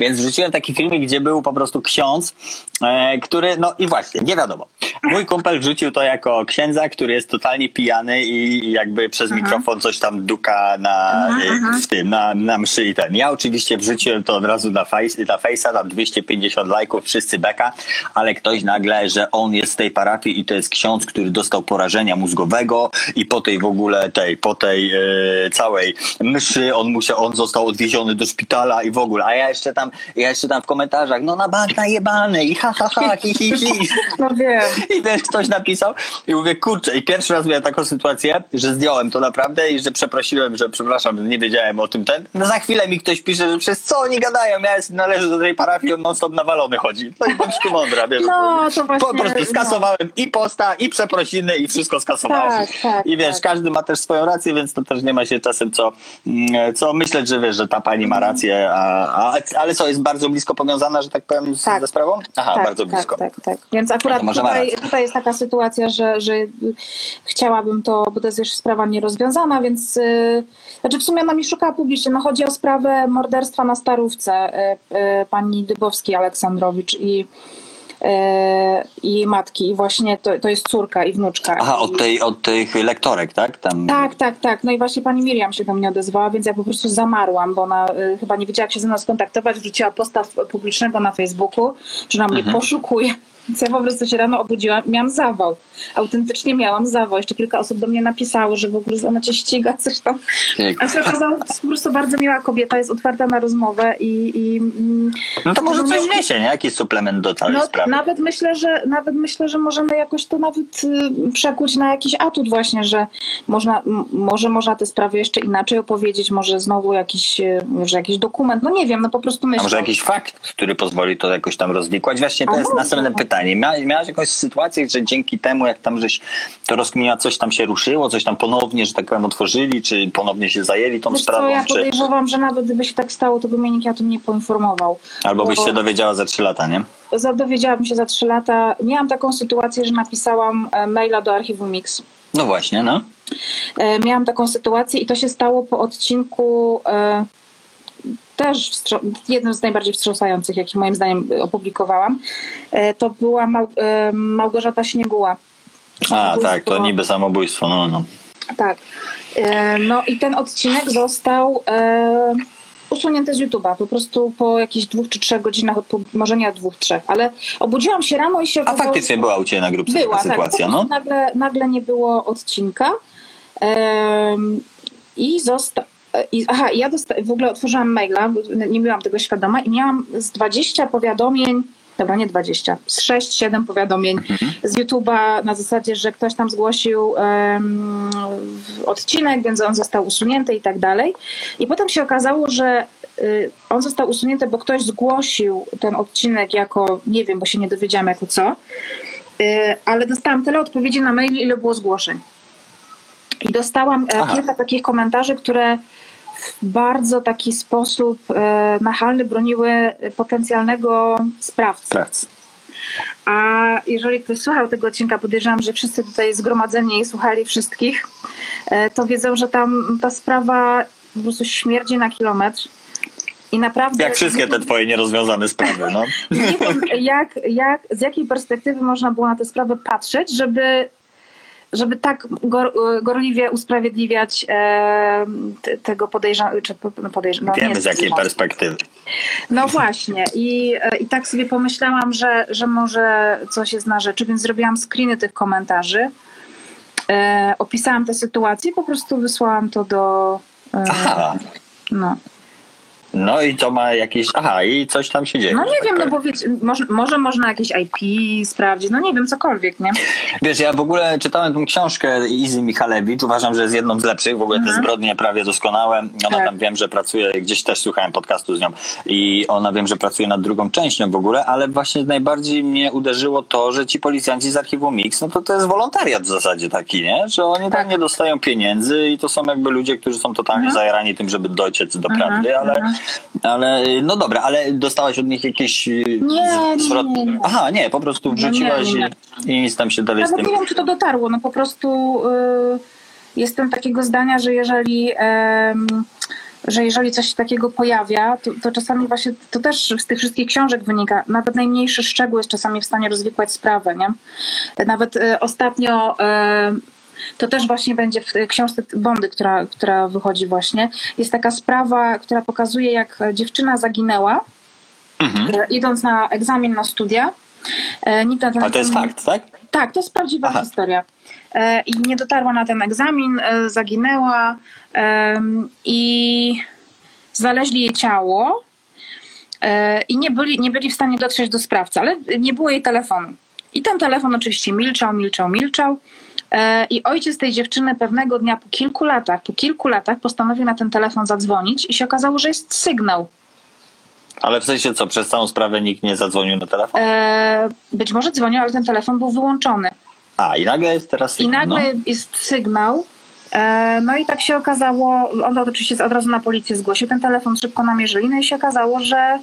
Więc wrzuciłem taki filmik, gdzie był po prostu ksiądz, e, który, no i właśnie, nie wiadomo. Mój kumpel wrzucił to jako księdza, który jest totalnie pijany i jakby przez uh-huh. mikrofon coś tam duka na, w tym, na, na mszy i ten. Ja oczywiście wrzuciłem to od razu na, face, na Face'a, tam 250 lajków, wszyscy beka, ale ktoś nagle, że on jest z tej parafii i to jest ksiądz, który dostał porażenia mózgowego i po tej w ogóle tej, po tej e, całej mszy on musiał, on został odwieziony do szpitala i w ogóle, a ja jeszcze tam, ja jeszcze tam w komentarzach, no na bank najebany i ha, ha, ha, hi, hi, hi. No wiem. I też ktoś napisał i mówię, kurczę, i pierwszy raz miałem taką sytuację, że zdjąłem to naprawdę i że przeprosiłem, że przepraszam, nie wiedziałem o tym ten. No za chwilę mi ktoś pisze, że przez co oni gadają, ja należę do tej parafii, on non-stop nawalony chodzi. No i bądź tu mądra, wiesz. No, to właśnie, po prostu skasowałem no. i posta, i przeprosiny, i wszystko skasowałem. Tak, tak, I wiesz, tak. każdy ma też swoją rację, więc to też nie ma się czasem co, mm, co myśleć, że wiesz, że ta pani ma rację, a, a, ale co, jest bardzo blisko powiązana, że tak powiem, z, tak. ze sprawą? Aha, tak, bardzo blisko. Tak, tak, tak. Więc akurat tutaj, tutaj jest taka sytuacja, że, że chciałabym to, bo to jest jeszcze sprawa nierozwiązana, więc yy, znaczy w sumie ona mi szukała publicznie. No chodzi o sprawę morderstwa na Starówce yy, yy, pani Dybowskiej Aleksandrowicz i e, i matki. I właśnie to, to jest córka i wnuczka. Aha, od, tej, od tych lektorek, tak? Tam... Tak, tak, tak. No i właśnie pani Miriam się do mnie odezwała, więc ja po prostu zamarłam, bo ona y, chyba nie wiedziała, jak się ze mną skontaktować. Wrzuciła postaw publicznego na Facebooku, że na mnie mhm. poszukuje. Więc ja po prostu się rano obudziłam i miałam zawał. Autentycznie miałam zawał. Jeszcze kilka osób do mnie napisało, że w ogóle ona cię ściga, coś tam. A się okazało, to jest po prostu bardzo miła kobieta, jest otwarta na rozmowę i... i mm, no to może coś wniesie, nie? Jakiś suplement do całej no, sprawy. Nawet myślę, że nawet myślę, że możemy jakoś to nawet y, przekuć na jakiś atut właśnie, że można, może można te sprawy jeszcze inaczej opowiedzieć, może znowu jakiś, y, może jakiś dokument, no nie wiem, no po prostu myślę. A może jakiś fakt, który pozwoli to jakoś tam rozwikłać? Właśnie to jest następne pytanie pytanie. Mia, miałaś jakąś sytuację, że dzięki temu, jak tam żeś to rozkminiła, coś tam się ruszyło, coś tam ponownie, że tak powiem, otworzyli, czy ponownie się zajęli tą Wiesz sprawą? Co, ja czy... podejrzewam, że nawet gdyby się tak stało, to by mnie nikt o tym nie poinformował. Albo byś się dowiedziała za trzy lata, nie? Dowiedziałabym się za trzy lata. Miałam taką sytuację, że napisałam e, maila do archiwum Mix. No właśnie, no. E, miałam taką sytuację i to się stało po odcinku e, też jednym z najbardziej wstrząsających, jaki moim zdaniem opublikowałam, e, to była e, Małgorzata Śnieguła. A, tak, to niby samobójstwo, no, no. Tak. E, no i ten odcinek został usunięty z YouTube'a, po prostu po jakichś dwóch czy trzech godzinach, może nie dwóch, trzech, ale obudziłam się rano i się... A faktycznie była u Ciebie na grupce była, taka tak, sytuacja, no? Nagle, nagle nie było odcinka i został i, aha, ja dosta- w ogóle otworzyłam maila, nie byłam tego świadoma i miałam z 20 powiadomień, dobra, nie 20, z 6-7 powiadomień mhm. z YouTube'a na zasadzie, że ktoś tam zgłosił um, odcinek, więc on został usunięty i tak dalej. I potem się okazało, że y, on został usunięty, bo ktoś zgłosił ten odcinek jako, nie wiem, bo się nie dowiedziałam jako co, y, ale dostałam tyle odpowiedzi na mail, ile było zgłoszeń. I dostałam e, Aha. kilka takich komentarzy, które w bardzo taki sposób e, nachalny broniły potencjalnego sprawcy. A jeżeli ktoś słuchał tego odcinka, podejrzewam, że wszyscy tutaj zgromadzeni słuchali wszystkich, e, to wiedzą, że tam ta sprawa po prostu śmierdzi na kilometr. I naprawdę. Jak wszystkie te twoje nierozwiązane sprawy, no. Nie wiem, jak, jak, z jakiej perspektywy można było na tę sprawę patrzeć, żeby żeby tak gor, gorliwie usprawiedliwiać e, tego podejrzanego, czy podejrza, no, Wiemy z jakiej perspektywy. No właśnie i, e, i tak sobie pomyślałam, że, że może coś jest na rzeczy, więc zrobiłam screeny tych komentarzy. E, opisałam tę sytuację, po prostu wysłałam to do. E, Aha. No. No i to ma jakieś. Aha, i coś tam się dzieje. No nie wiem, no bo wiecie, może, może można jakieś IP sprawdzić, no nie wiem, cokolwiek, nie? Wiesz, ja w ogóle czytałem tą książkę Izy Michalewicz, uważam, że jest jedną z lepszych, w ogóle mhm. te zbrodnie prawie doskonałe. Ona tak. tam wiem, że pracuje, gdzieś też słuchałem podcastu z nią i ona wiem, że pracuje nad drugą częścią w ogóle, ale właśnie najbardziej mnie uderzyło to, że ci policjanci z archiwum Mix, no to to jest wolontariat w zasadzie taki, nie? Że oni tak. tam nie dostają pieniędzy i to są jakby ludzie, którzy są totalnie mhm. zajarani tym, żeby dociec do mhm. prawdy, mhm. Ale no dobra, ale dostałaś od nich jakieś y, nie, zwrot... nie, nie, Aha, nie, po prostu wrzuciłaś nie, nie, i nic tam się dalej z tym... nie wiem, czy to dotarło, no po prostu y, jestem takiego zdania, że jeżeli... Y, że jeżeli coś takiego pojawia, to, to, czasami właśnie, to też z tych wszystkich książek wynika, nawet najmniejszy szczegół jest czasami w stanie rozwikłać sprawę, nie? Nawet y, ostatnio y, to też właśnie będzie w książce Bondy, która, która wychodzi właśnie. Jest taka sprawa, która pokazuje, jak dziewczyna zaginęła, mhm. E, idąc na egzamin na studia. E, nikt na ten A to jest fakt, tak? Tak, to jest prawdziwa Aha. historia. E, I nie dotarła na ten egzamin, zaginęła i znaleźli jej ciało i nie byli, nie byli w stanie dotrzeć do sprawcy, ale nie było jej telefonu. I ten telefon oczywiście milczał, milczał, milczał. E, I ojciec tej dziewczyny pewnego dnia po kilku latach, po kilku latach postanowił na ten telefon zadzwonić i się okazało, że jest sygnał. Ale w sensie co, przez całą sprawę nikt nie zadzwonił na telefon? E, być może dzwonił, ale ten telefon był wyłączony. A, i nagle jest teraz sygnał. I nagle no. jest sygnał. E, no i tak się okazało, on oczywiście od razu na policję zgłosił, ten telefon szybko namierzyli, no i się okazało, że,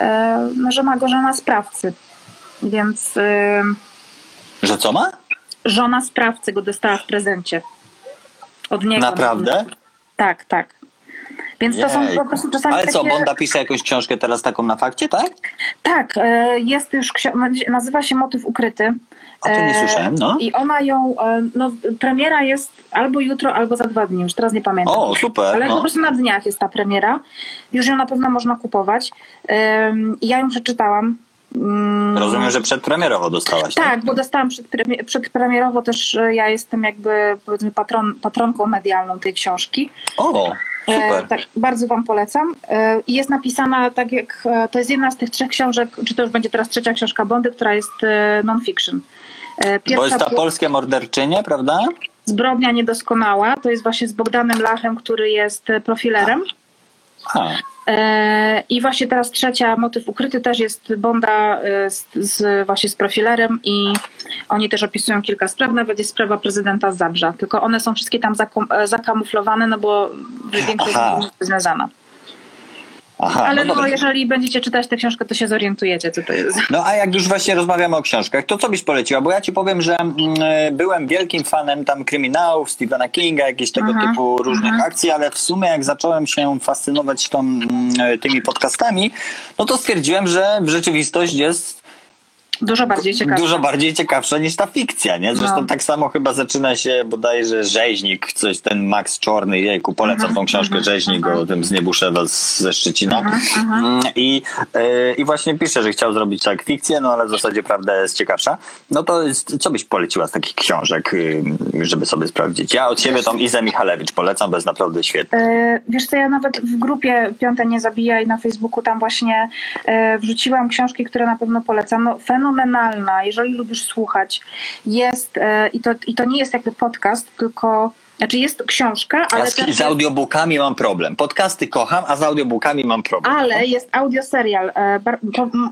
e, no, że ma go żona sprawcy. Więc... E, że co ma? Żona sprawcy go dostała w prezencie. Od niego. Naprawdę? Tak, tak. Więc Jej. to są po prostu czasami. Ale co, takie... Bonda pisze jakąś książkę teraz taką na fakcie, tak? Tak, e, jest już, nazywa się Motyw Ukryty. O tym nie e, słyszałem, no. I ona ją, e, no premiera jest albo jutro, albo za dwa dni, już teraz nie pamiętam. O, super. Ale no. po prostu na dniach jest ta premiera. Już ją na pewno można kupować. Ja ją przeczytałam. Mm. Rozumiem, że przedpremierowo dostałaś. Tak, tak? bo dostałam przedpremierowo też, ja jestem jakby powiedzmy patron, patronką medialną tej książki. O, super. E, tak, bardzo wam polecam. E, I jest napisana tak jak, e, to jest jedna z tych trzech książek, czy to już będzie teraz trzecia książka Bondy, która jest e, non-fiction. Pierwsza bo jest ta polskie morderczynie, prawda? Zbrodnia niedoskonała, to jest właśnie z Bogdanem Lachem, który jest profilerem. A. E, I właśnie teraz trzecia, motyw ukryty też jest Bonda e, z, z, właśnie z profilerem i oni też opisują kilka spraw, nawet jest sprawa prezydenta z Zabrza, tylko one są wszystkie tam e, zakamuflowane, no bo większość jest związana. Aha, Ale no, no jeżeli będziecie czytać tę książkę, to się zorientujecie, co to jest. No a jak już właśnie rozmawiamy o książkach, to co byś poleciła? Bo ja ci powiem, że mm, byłem wielkim fanem tam kryminałów, Stephena Kinga, jakieś tego aha, typu różnych aha. akcji, ale w sumie jak zacząłem się fascynować tą, mm, tymi podcastami, no to stwierdziłem, że w rzeczywistość jest Dużo bardziej ciekawsza. Dużo bardziej ciekawsza niż ta fikcja, nie? Zresztą no. tak samo chyba zaczyna się bodajże Rzeźnik, coś ten Max Czorny, jejku, polecam uh -huh, tą książkę uh -huh, Rzeźnik uh -huh. o tym z Niebuszewa ze Szczecina. Mm, I, yy, I właśnie pisze, że chciał zrobić tak fikcję, no ale w zasadzie prawda jest ciekawsza. No to jest, co byś poleciła z takich książek, yy, żeby sobie sprawdzić? Ja od siebie tą Izę Michalewicz polecam, bo jest naprawdę świetna. Yy, wiesz co, ja nawet w grupie Piąte Nie Zabijaj na Facebooku tam właśnie yy, wrzuciłam książki, które na pewno polecam. No, fenomenalna, jeżeli lubisz słuchać, jest, e, i to, i to nie jest jakby podcast, tylko znaczy jest książka, ale... Ja z, z audiobookami mam problem. Podcasty kocham, a z audiobookami mam problem. Ale jest audioserial. E,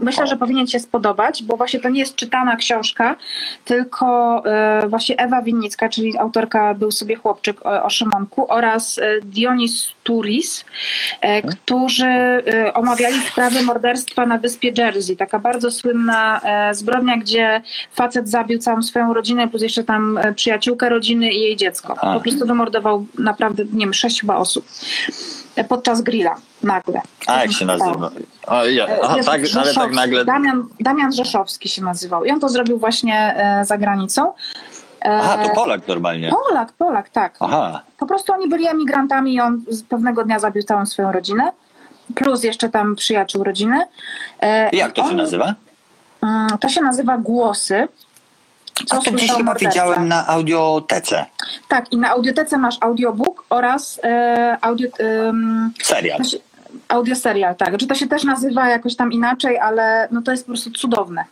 myślę, że powinien się spodobać, bo właśnie to nie jest czytana książka, tylko e, właśnie Ewa Winnicka, czyli autorka Był sobie chłopczyk o Szymonku oraz e, Dionis Turis, hmm. którzy omawiali sprawy morderstwa na wyspie Jersey. Taka bardzo słynna zbrodnia, gdzie facet zabił całą swoją rodzinę, plus jeszcze tam przyjaciółkę rodziny i jej dziecko. Po prostu prostu wymordował naprawdę, nie wiem, sześć chyba osób podczas grilla nagle. A jak się nazywa? O, ja. Aha, tak, ale tak nagle. Damian, Damian Rzeszowski się nazywał i on to zrobił właśnie e, za granicą. E, Aha, to Polak normalnie. Polak, Polak, tak. Aha. Po prostu oni byli emigrantami i on z pewnego dnia zabił całą swoją rodzinę. Plus jeszcze tam przyjaciół rodziny. E, Jak to się on- nazywa? Mm, To się nazywa Głosy. A to słyszał chyba widziałem na audiotece. Tak, i na audiotece masz audiobook oraz e, audio, em, Serial. się- audioserial, tak. Czy to się też nazywa jakoś tam inaczej, ale no to jest po prostu cudowne.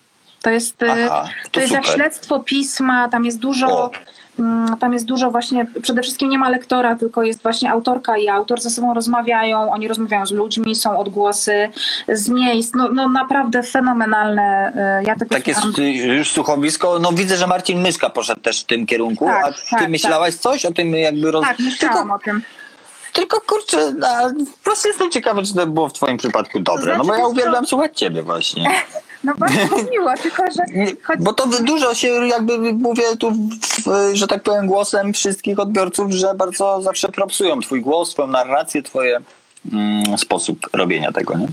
To jest, e, Aha, to to jest jak śledztwo pisma, tam jest dużo, O. mm, tam jest dużo właśnie, przede wszystkim nie ma lektora, tylko jest właśnie autorka i autor ze sobą rozmawiają, oni rozmawiają z ludźmi, są odgłosy z miejsc, no, no naprawdę fenomenalne. e, Ja tego Takie słucham. s- już słuchowisko. No widzę, że Marcin Myszka poszedł też w tym kierunku. Tak, A ty tak, myślałaś coś o tym jakby roz... Tak, myślałam tylko, o tym. tylko kurczę, a, po prostu jestem ciekawy, czy to było w twoim przypadku dobre. znaczy, no bo ja uwielbiam słuchać ciebie właśnie. No bardzo mi miło, tylko że choć Bo to dużo się jakby mówię tu, że tak powiem, głosem wszystkich odbiorców, że bardzo zawsze propsują twój głos, twoją narrację, twoje mm, sposób robienia tego, nie?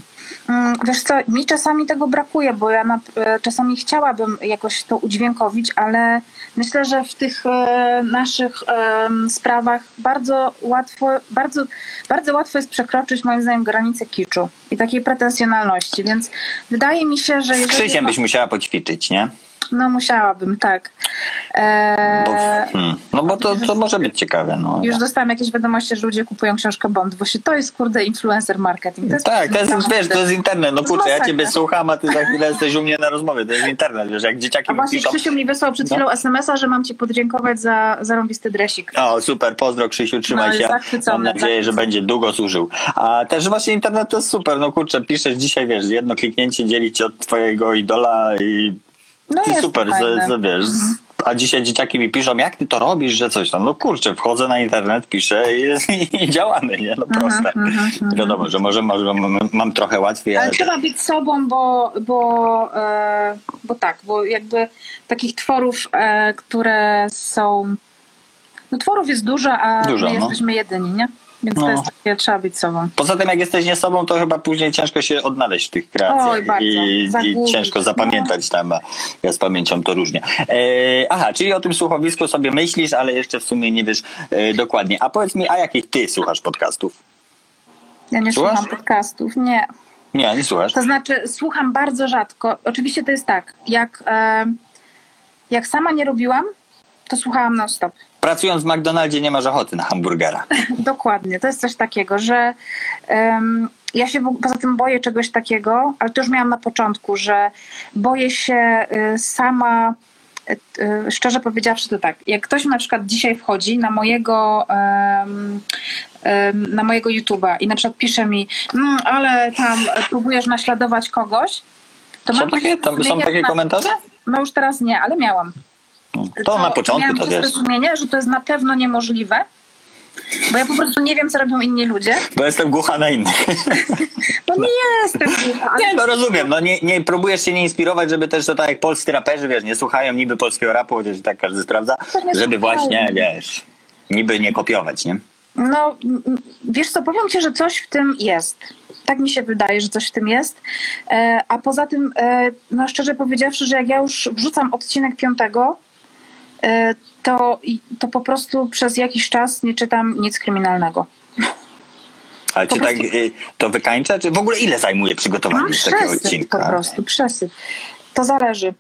Mm, Wiesz co, mi czasami tego brakuje, bo ja na, e, czasami chciałabym jakoś to udźwiękowić, ale myślę, że w tych e, naszych em, sprawach bardzo łatwo, bardzo, bardzo łatwo jest przekroczyć moim zdaniem granicę kiczu i takiej pretensjonalności, więc wydaje mi się, że Z. Krzysiem byś musiała poćwiczyć, nie? No musiałabym, tak. Bo, E, hmm, no bo to, to może być ciekawe. No. Już dostałam jakieś wiadomości, że ludzie kupują książkę Bond, bo się to jest kurde influencer marketing. To jest Tak, to jest, wiesz, to jest internet. No kurczę, ja ciebie słucham, a ty za chwilę jesteś u mnie na rozmowie. To jest internet, wiesz, jak dzieciaki A właśnie piszą. Krzysiu mi wysłał przed No. chwilą SMS-a, że mam ci podziękować za zarąbisty dresik. O, super, pozdro Krzysiu, trzymaj No, się. Mam nadzieję, że będzie długo służył. A też właśnie internet to jest super. No kurczę, piszesz dzisiaj, wiesz, jedno kliknięcie dzieli cię od twojego idola i No jest super. Mhm. że, że wiesz. A dzisiaj dzieciaki mi piszą, jak ty to robisz, że coś tam. No kurczę, wchodzę na internet, piszę i, i działamy, nie? No proste. Mhm, mhm, mhm. Wiadomo, że może, może mam, mam trochę łatwiej, ale Ale trzeba być sobą, bo, bo, e, bo tak, bo jakby takich tworów, e, które są. No tworów jest dużo, a Dużo, my no. jesteśmy jedyni, nie? Więc No. to jest takie, trzeba być sobą. Poza tym, jak jesteś nie sobą, to chyba później ciężko się odnaleźć w tych kreacjach Oj, bardzo. i, i ciężko no. zapamiętać tam. a Ja z pamięcią to różnie. E, aha, czyli o tym słuchowisku sobie myślisz, ale jeszcze w sumie nie wiesz e, dokładnie. A powiedz mi, a jakich ty słuchasz podcastów? Ja nie Słuchasz? słucham podcastów, nie. Nie, nie słuchasz. To znaczy, słucham bardzo rzadko. Oczywiście to jest tak, jak, e, jak sama nie robiłam, to słuchałam non-stop. Pracując w McDonaldzie nie masz ochoty na hamburgera. Dokładnie, to jest coś takiego, że em, ja się poza tym boję czegoś takiego, ale to już miałam na początku, że boję się y, sama, y, y, szczerze powiedziawszy to tak, jak ktoś na przykład dzisiaj wchodzi na mojego em, em, na mojego YouTube'a i na przykład pisze mi, "Mm, ale tam próbujesz naśladować kogoś, to Są mam takie, tam, są takie komentarze? No już teraz nie, ale miałam. To na początku to czyste wiesz. sumienie, że to jest na pewno niemożliwe, bo ja po prostu nie wiem, co robią inni ludzie. Bo jestem głucha na innych. No nie jestem głucha, ale Nie, no rozumiem. No nie, nie próbujesz się nie inspirować, żeby też to tak jak polscy raperzy, wiesz, nie słuchają niby polskiego rapu, chociaż tak każdy sprawdza, To żeby właśnie, wiesz, niby nie kopiować, nie? no wiesz co, powiem ci, że coś w tym jest. Tak mi się wydaje, że coś w tym jest. E, a poza tym, e, no szczerze powiedziawszy, że jak ja już wrzucam odcinek piątego, to, i- to po prostu przez jakiś czas nie czytam nic kryminalnego. Ale Po czy tak prostu- y, to wykańcza, czy w ogóle ile zajmuje przygotowanie Mam takiego przesyp po odcinka? prostu, przesyp. To zależy.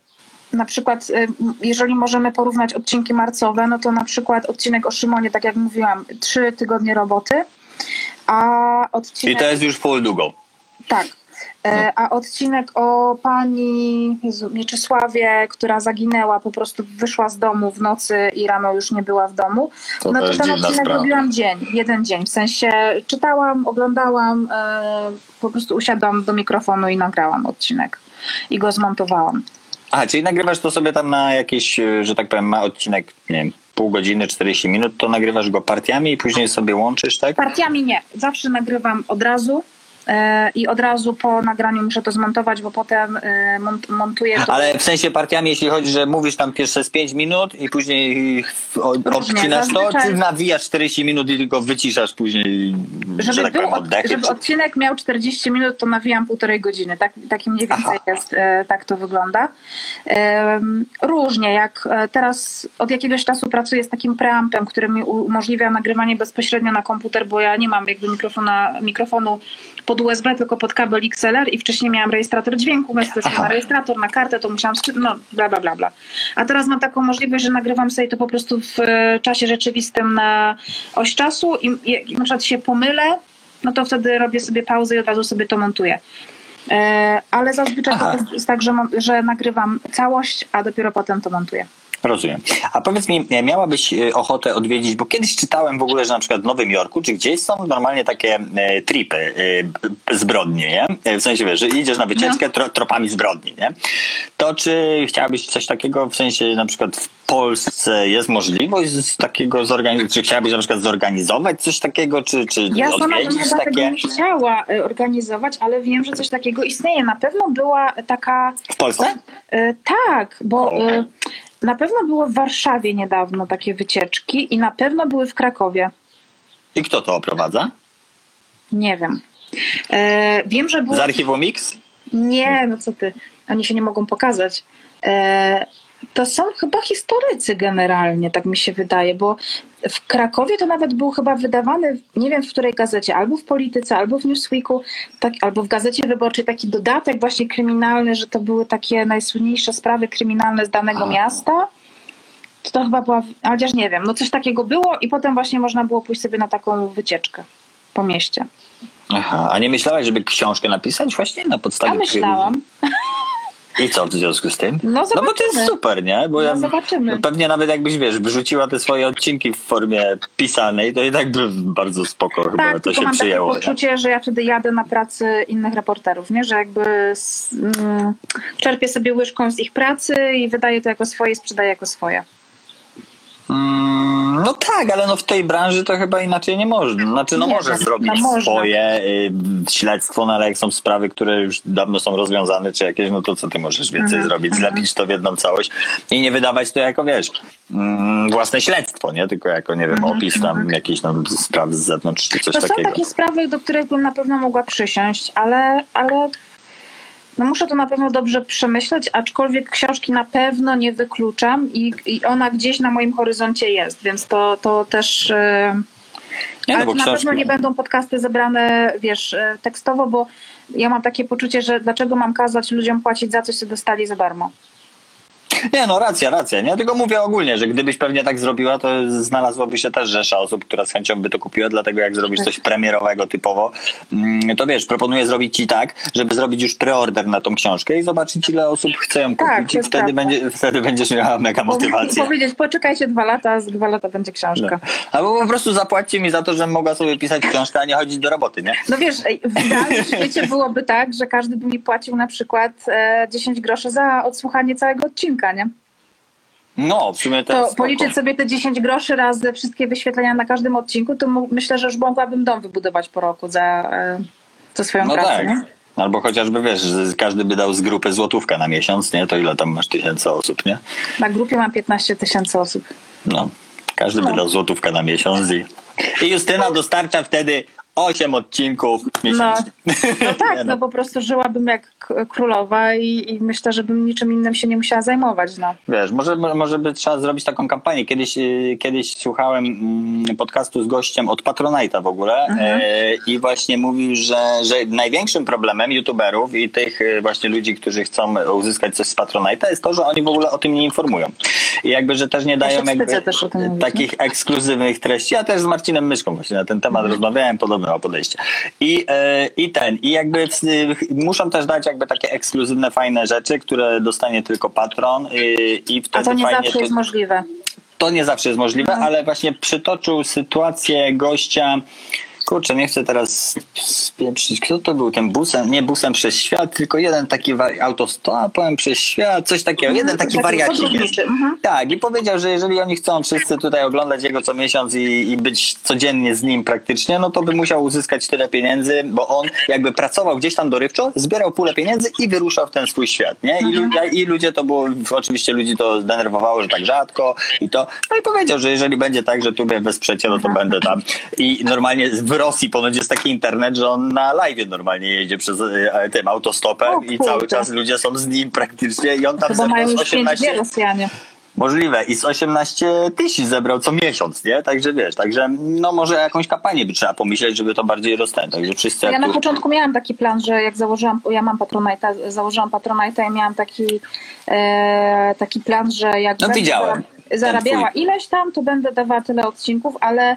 Na przykład, y, jeżeli możemy porównać odcinki marcowe, no to na przykład odcinek o Szymonie, tak jak mówiłam, trzy tygodnie roboty, a I odcinek... to jest już full długo. Tak. No. E, A odcinek o pani Jezu, Mieczysławie, która zaginęła, po prostu wyszła z domu w nocy i rano już nie była w domu. To no to ten odcinek sprawa. robiłam dzień, jeden dzień. W sensie czytałam, oglądałam, e, po prostu usiadłam do mikrofonu i nagrałam odcinek i go zmontowałam. Aha, czyli nagrywasz to sobie tam na jakieś, y, że tak powiem, ma odcinek, nie wiem, pół godziny, 40 minut, to nagrywasz go partiami i później sobie łączysz, tak? Partiami nie, zawsze nagrywam od razu e, i od razu po nagraniu muszę to zmontować, bo potem e, mont, montuję to. Ale w sensie partiami, jeśli chodzi, że mówisz tam pierwsze z 5 minut i później odcinasz to, czy nawijasz 40 minut i tylko wyciszasz później, że Żeby, tak był oddechy? żeby Czy... odcinek miał 40 minut, to nawijam półtorej godziny. Tak, taki mniej więcej jest, e, tak to wygląda. Różnie, jak e, teraz od jakiegoś czasu pracuję z takim preampem, który mi umożliwia nagrywanie bezpośrednio na komputer, bo ja nie mam jakby mikrofona, mikrofonu pod USB, tylko pod kabel XLR i wcześniej miałam rejestrator dźwięku, więc też na rejestrator, na kartę, to musiałam, skrzy- no bla, bla, bla, bla. A teraz mam taką możliwość, że nagrywam sobie to po prostu w e, czasie rzeczywistym na oś czasu i, i na przykład się pomylę, no to wtedy robię sobie pauzę i od razu sobie to montuję. E, ale zazwyczaj Aha. to jest, tak, że, że nagrywam całość, a dopiero potem to montuję. Rozumiem. A powiedz mi, e, miałabyś e, ochotę odwiedzić, bo kiedyś czytałem w ogóle, że na przykład w Nowym Jorku, czy gdzieś są normalnie takie e, tripy e, b- zbrodni, nie? W sensie, wiesz, że idziesz na wycieczkę tro, tropami zbrodni, nie? To czy chciałabyś coś takiego, w sensie na przykład w Polsce jest możliwość z takiego zorganizować, czy chciałabyś na przykład zorganizować coś takiego, czy, czy Ja sama bym chyba tego takie nie chciała organizować, ale wiem, że coś takiego istnieje. Na pewno była taka w Polsce? Tak, bo O. na pewno było w Warszawie niedawno takie wycieczki i na pewno były w Krakowie. I kto to oprowadza? Nie wiem. E, wiem, że było. Z archiwum Mix? Nie, no co ty, oni się nie mogą pokazać. E, to są chyba historycy generalnie, tak mi się wydaje, bo w Krakowie to nawet był chyba wydawany, nie wiem w której gazecie, albo w Polityce, albo w Newsweeku, tak, albo w Gazecie Wyborczej taki dodatek właśnie kryminalny, że to były takie najsłynniejsze sprawy kryminalne z danego A. miasta. To, to chyba była, chociaż nie wiem, no coś takiego było i potem właśnie można było pójść sobie na taką wycieczkę po mieście. Aha, a nie myślałaś, żeby książkę napisać właśnie na podstawie... A myślałam. I co w związku z tym? No No bo to jest super, nie? Bo No ja, zobaczymy. pewnie nawet jakbyś, wiesz, wrzuciła te swoje odcinki w formie pisanej, to i tak by bardzo spoko chyba Tak, to tylko się mam przyjęło. takie nie? poczucie, że ja wtedy jadę na pracy innych reporterów, nie? że jakby s- mm, czerpię sobie łyżką z ich pracy i wydaję to jako swoje i sprzedaję jako swoje. Mm, no tak, ale no w tej branży to chyba inaczej nie można. Znaczy, no Nie, możesz no, zrobić można. swoje y, śledztwo, no ale jak są sprawy, które już dawno są rozwiązane, czy jakieś, no to co ty możesz więcej Mhm, zrobić? mhm. Zlepić to w jedną całość i nie wydawać to jako, wiesz, mm, własne śledztwo, nie? Tylko jako, nie wiem, Mhm, opis tam mhm. jakichś tam spraw z zewnątrz, czy coś To są takiego. takie sprawy, do których bym na pewno mogła przysiąść, ale, ale no muszę to na pewno dobrze przemyśleć, aczkolwiek książki na pewno nie wykluczam i, i ona gdzieś na moim horyzoncie jest, więc to, to też... Yy... Nie, no Ale to na pewno nie będą podcasty zebrane, wiesz, e, tekstowo, bo ja mam takie poczucie, że dlaczego mam kazać ludziom płacić za coś, co dostali za darmo. Nie, no racja, racja. Nie, tylko mówię ogólnie, że gdybyś pewnie tak zrobiła, to znalazłoby się też rzesza osób, która z chęcią by to kupiła, dlatego jak zrobisz coś premierowego typowo, mm, to wiesz, proponuję zrobić ci tak, żeby zrobić już preorder na tą książkę i zobaczyć ile osób chce ją Tak, kupić to i wtedy, będzie, wtedy będziesz miała mega motywację. Powiedzieć, poczekajcie dwa lata, z dwa lata będzie książka. Albo po prostu zapłaćcie mi za to, żebym mogła sobie pisać książkę, a nie chodzić do roboty, nie? No wiesz, w idealnym świecie byłoby tak, że każdy by mi płacił na przykład e, 10 groszy za odsłuchanie całego odcinka, nie? No, w sumie to, To policzyć sobie te 10 groszy razy wszystkie wyświetlenia na każdym odcinku, to myślę, że już mogłabym dom wybudować po roku za, e, za swoją No pracę, tak. nie? Albo chociażby, wiesz, każdy by dał z grupy złotówkę na miesiąc, nie? To ile tam masz tysięcy osób, nie? Na grupie mam 15 tysięcy osób. No, każdy by No. dał złotówkę na miesiąc i, i Justyna dostarcza wtedy 8 odcinków miesięcznie. No tak, Nie no po prostu żyłabym jak królowa i, i myślę, że bym niczym innym się nie musiała zajmować, no. Wiesz, może, może by trzeba zrobić taką kampanię. Kiedyś, y, kiedyś słuchałem mm, podcastu z gościem od Patronite'a w ogóle Mhm. e, i właśnie mówił, że, że największym problemem youtuberów i tych y, właśnie ludzi, którzy chcą uzyskać coś z Patronite'a jest to, że oni w ogóle o tym nie informują. I jakby, że też nie dają wstydzę jakby też takich ekskluzywnych treści. Ja też z Marcinem Myszką właśnie na ten temat Mhm. rozmawiałem, ma podejście. I, e, I ten, i jakby muszą też dać jakby takie ekskluzywne, fajne rzeczy, które dostanie tylko patron i, i wtedy A to nie fajnie zawsze jest możliwe. to nie zawsze jest możliwe, Mhm. ale właśnie przytoczył sytuację gościa, kurczę, nie chcę teraz spieprzyć, kto to był ten busem, nie busem przez świat, tylko jeden taki autostopem przez świat, coś takiego, Mhm, jeden taki taki wariacik jest. podróżniczy, mhm. Tak, i powiedział, że jeżeli oni chcą wszyscy tutaj oglądać jego co miesiąc i, i być codziennie z nim praktycznie, no to by musiał uzyskać tyle pieniędzy, bo on jakby pracował gdzieś tam dorywczo, zbierał pulę pieniędzy i wyruszał w ten swój świat, nie? I, lu- i ludzie to było, oczywiście ludzi to zdenerwowało, że tak rzadko i to, no i powiedział, że jeżeli będzie tak, że tu mnie wesprzecie, no to będę tam. I normalnie w Rosji ponoć jest taki internet, że on na live normalnie jedzie przez e, tym autostopem O i cały czas ludzie są z nim praktycznie i on tam Chyba zebrał mają z już 18 5G Rosjanie. Możliwe. I z 18 tysięcy zebrał co miesiąc, nie? Także wiesz, także no może jakąś kampanię by trzeba pomyśleć, żeby to bardziej roztęć. Także wszyscy... Ja na tu- początku miałam taki plan, że jak założyłam, ja mam Patronite'a, założyłam Patronite'a i miałam taki, e, taki plan, że jak No widziałem. Zarab- zarabiała ileś tam, to będę dawała tyle odcinków, ale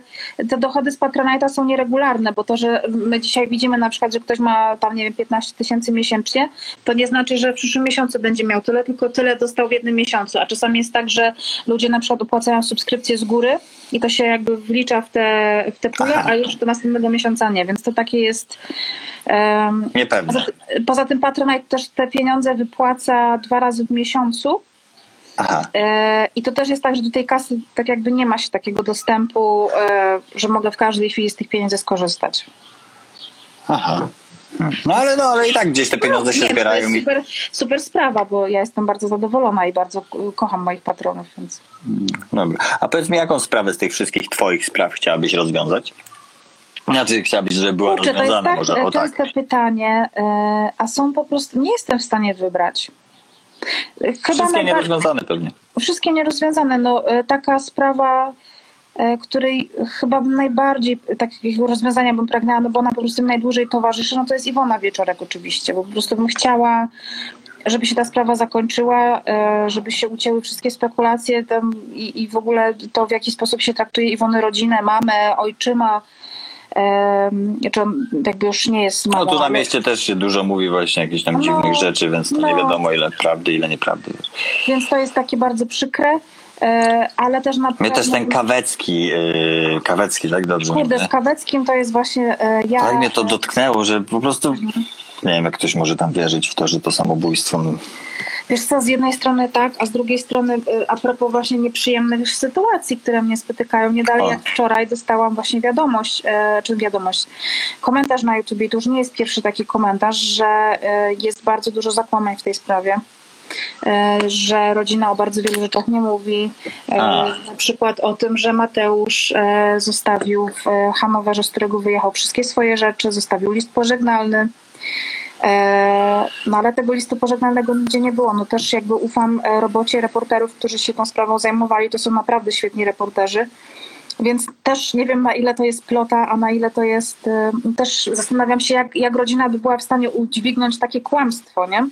te dochody z Patronite'a są nieregularne, bo to, że my dzisiaj widzimy na przykład, że ktoś ma tam, nie wiem, 15 tysięcy miesięcznie, to nie znaczy, że w przyszłym miesiącu będzie miał tyle, tylko tyle dostał w jednym miesiącu, a czasami jest tak, że ludzie na przykład opłacają subskrypcję z góry i to się jakby wlicza w te, w te pule, a już do następnego miesiąca nie, więc to takie jest... em, Niepewne. Poza, poza tym Patronite też te pieniądze wypłaca dwa razy w miesiącu Aha. e, i to też jest tak, że do tej kasy tak jakby nie ma się takiego dostępu, e, że mogę w każdej chwili z tych pieniędzy skorzystać. Aha. No ale no, ale i tak gdzieś te pieniądze się Nie, to zbierają jest i super, super sprawa, bo ja jestem bardzo zadowolona i bardzo kocham moich patronów, więc Dobra. A powiedz mi, jaką sprawę z tych wszystkich twoich spraw chciałabyś rozwiązać? Znaczy chciałabyś, żeby była Kurczę, to jest rozwiązana tak może o tak. pytanie, e, a są po prostu, nie jestem w stanie wybrać. Chyba Wszystkie nierozwiązane pewnie. wszystkie nierozwiązane. No, e, taka sprawa, e, której chyba najbardziej takiego rozwiązania bym pragnęła, no bo ona po prostu najdłużej towarzyszy, no to jest Iwona Wieczorek oczywiście, bo po prostu bym chciała, żeby się ta sprawa zakończyła, e, żeby się ucięły wszystkie spekulacje tam i, i w ogóle to, w jaki sposób się traktuje Iwonę rodzinę, mamę, ojczyma, czy on jakby już nie jest mamą. No tu na mieście też się dużo mówi właśnie jakichś tam No, dziwnych rzeczy, więc to nie no. wiadomo ile prawdy, ile nieprawdy. Więc to jest takie bardzo przykre, e, ale też na Mnie też pewno- ten Kawecki, yy, Kawecki, tak dobrze Kurde, z Kaweckim to jest właśnie e, ja. Tak mnie to dotknęło, że po prostu nie wiem, jak ktoś może tam wierzyć w to, że to samobójstwo. Wiesz co, z jednej strony tak, a z drugiej strony e, a propos właśnie nieprzyjemnych sytuacji, które mnie spotykają. Nie dalej jak wczoraj dostałam właśnie wiadomość, e, czy wiadomość, komentarz na YouTube. To już nie jest pierwszy taki komentarz, że e, jest bardzo dużo zakłamań w tej sprawie. Że rodzina o bardzo wielu rzeczach nie mówi. A. Na przykład o tym, że Mateusz zostawił w Hanowerze, z którego wyjechał wszystkie swoje rzeczy, zostawił list pożegnalny. E, No ale tego listu pożegnalnego nigdzie nie było. No też jakby ufam e, robocie reporterów, którzy się tą sprawą zajmowali. To są naprawdę świetni reporterzy. Więc też nie wiem na ile to jest plota, a na ile to jest. e, Też zastanawiam się, jak, jak rodzina by była w stanie udźwignąć takie kłamstwo, nie?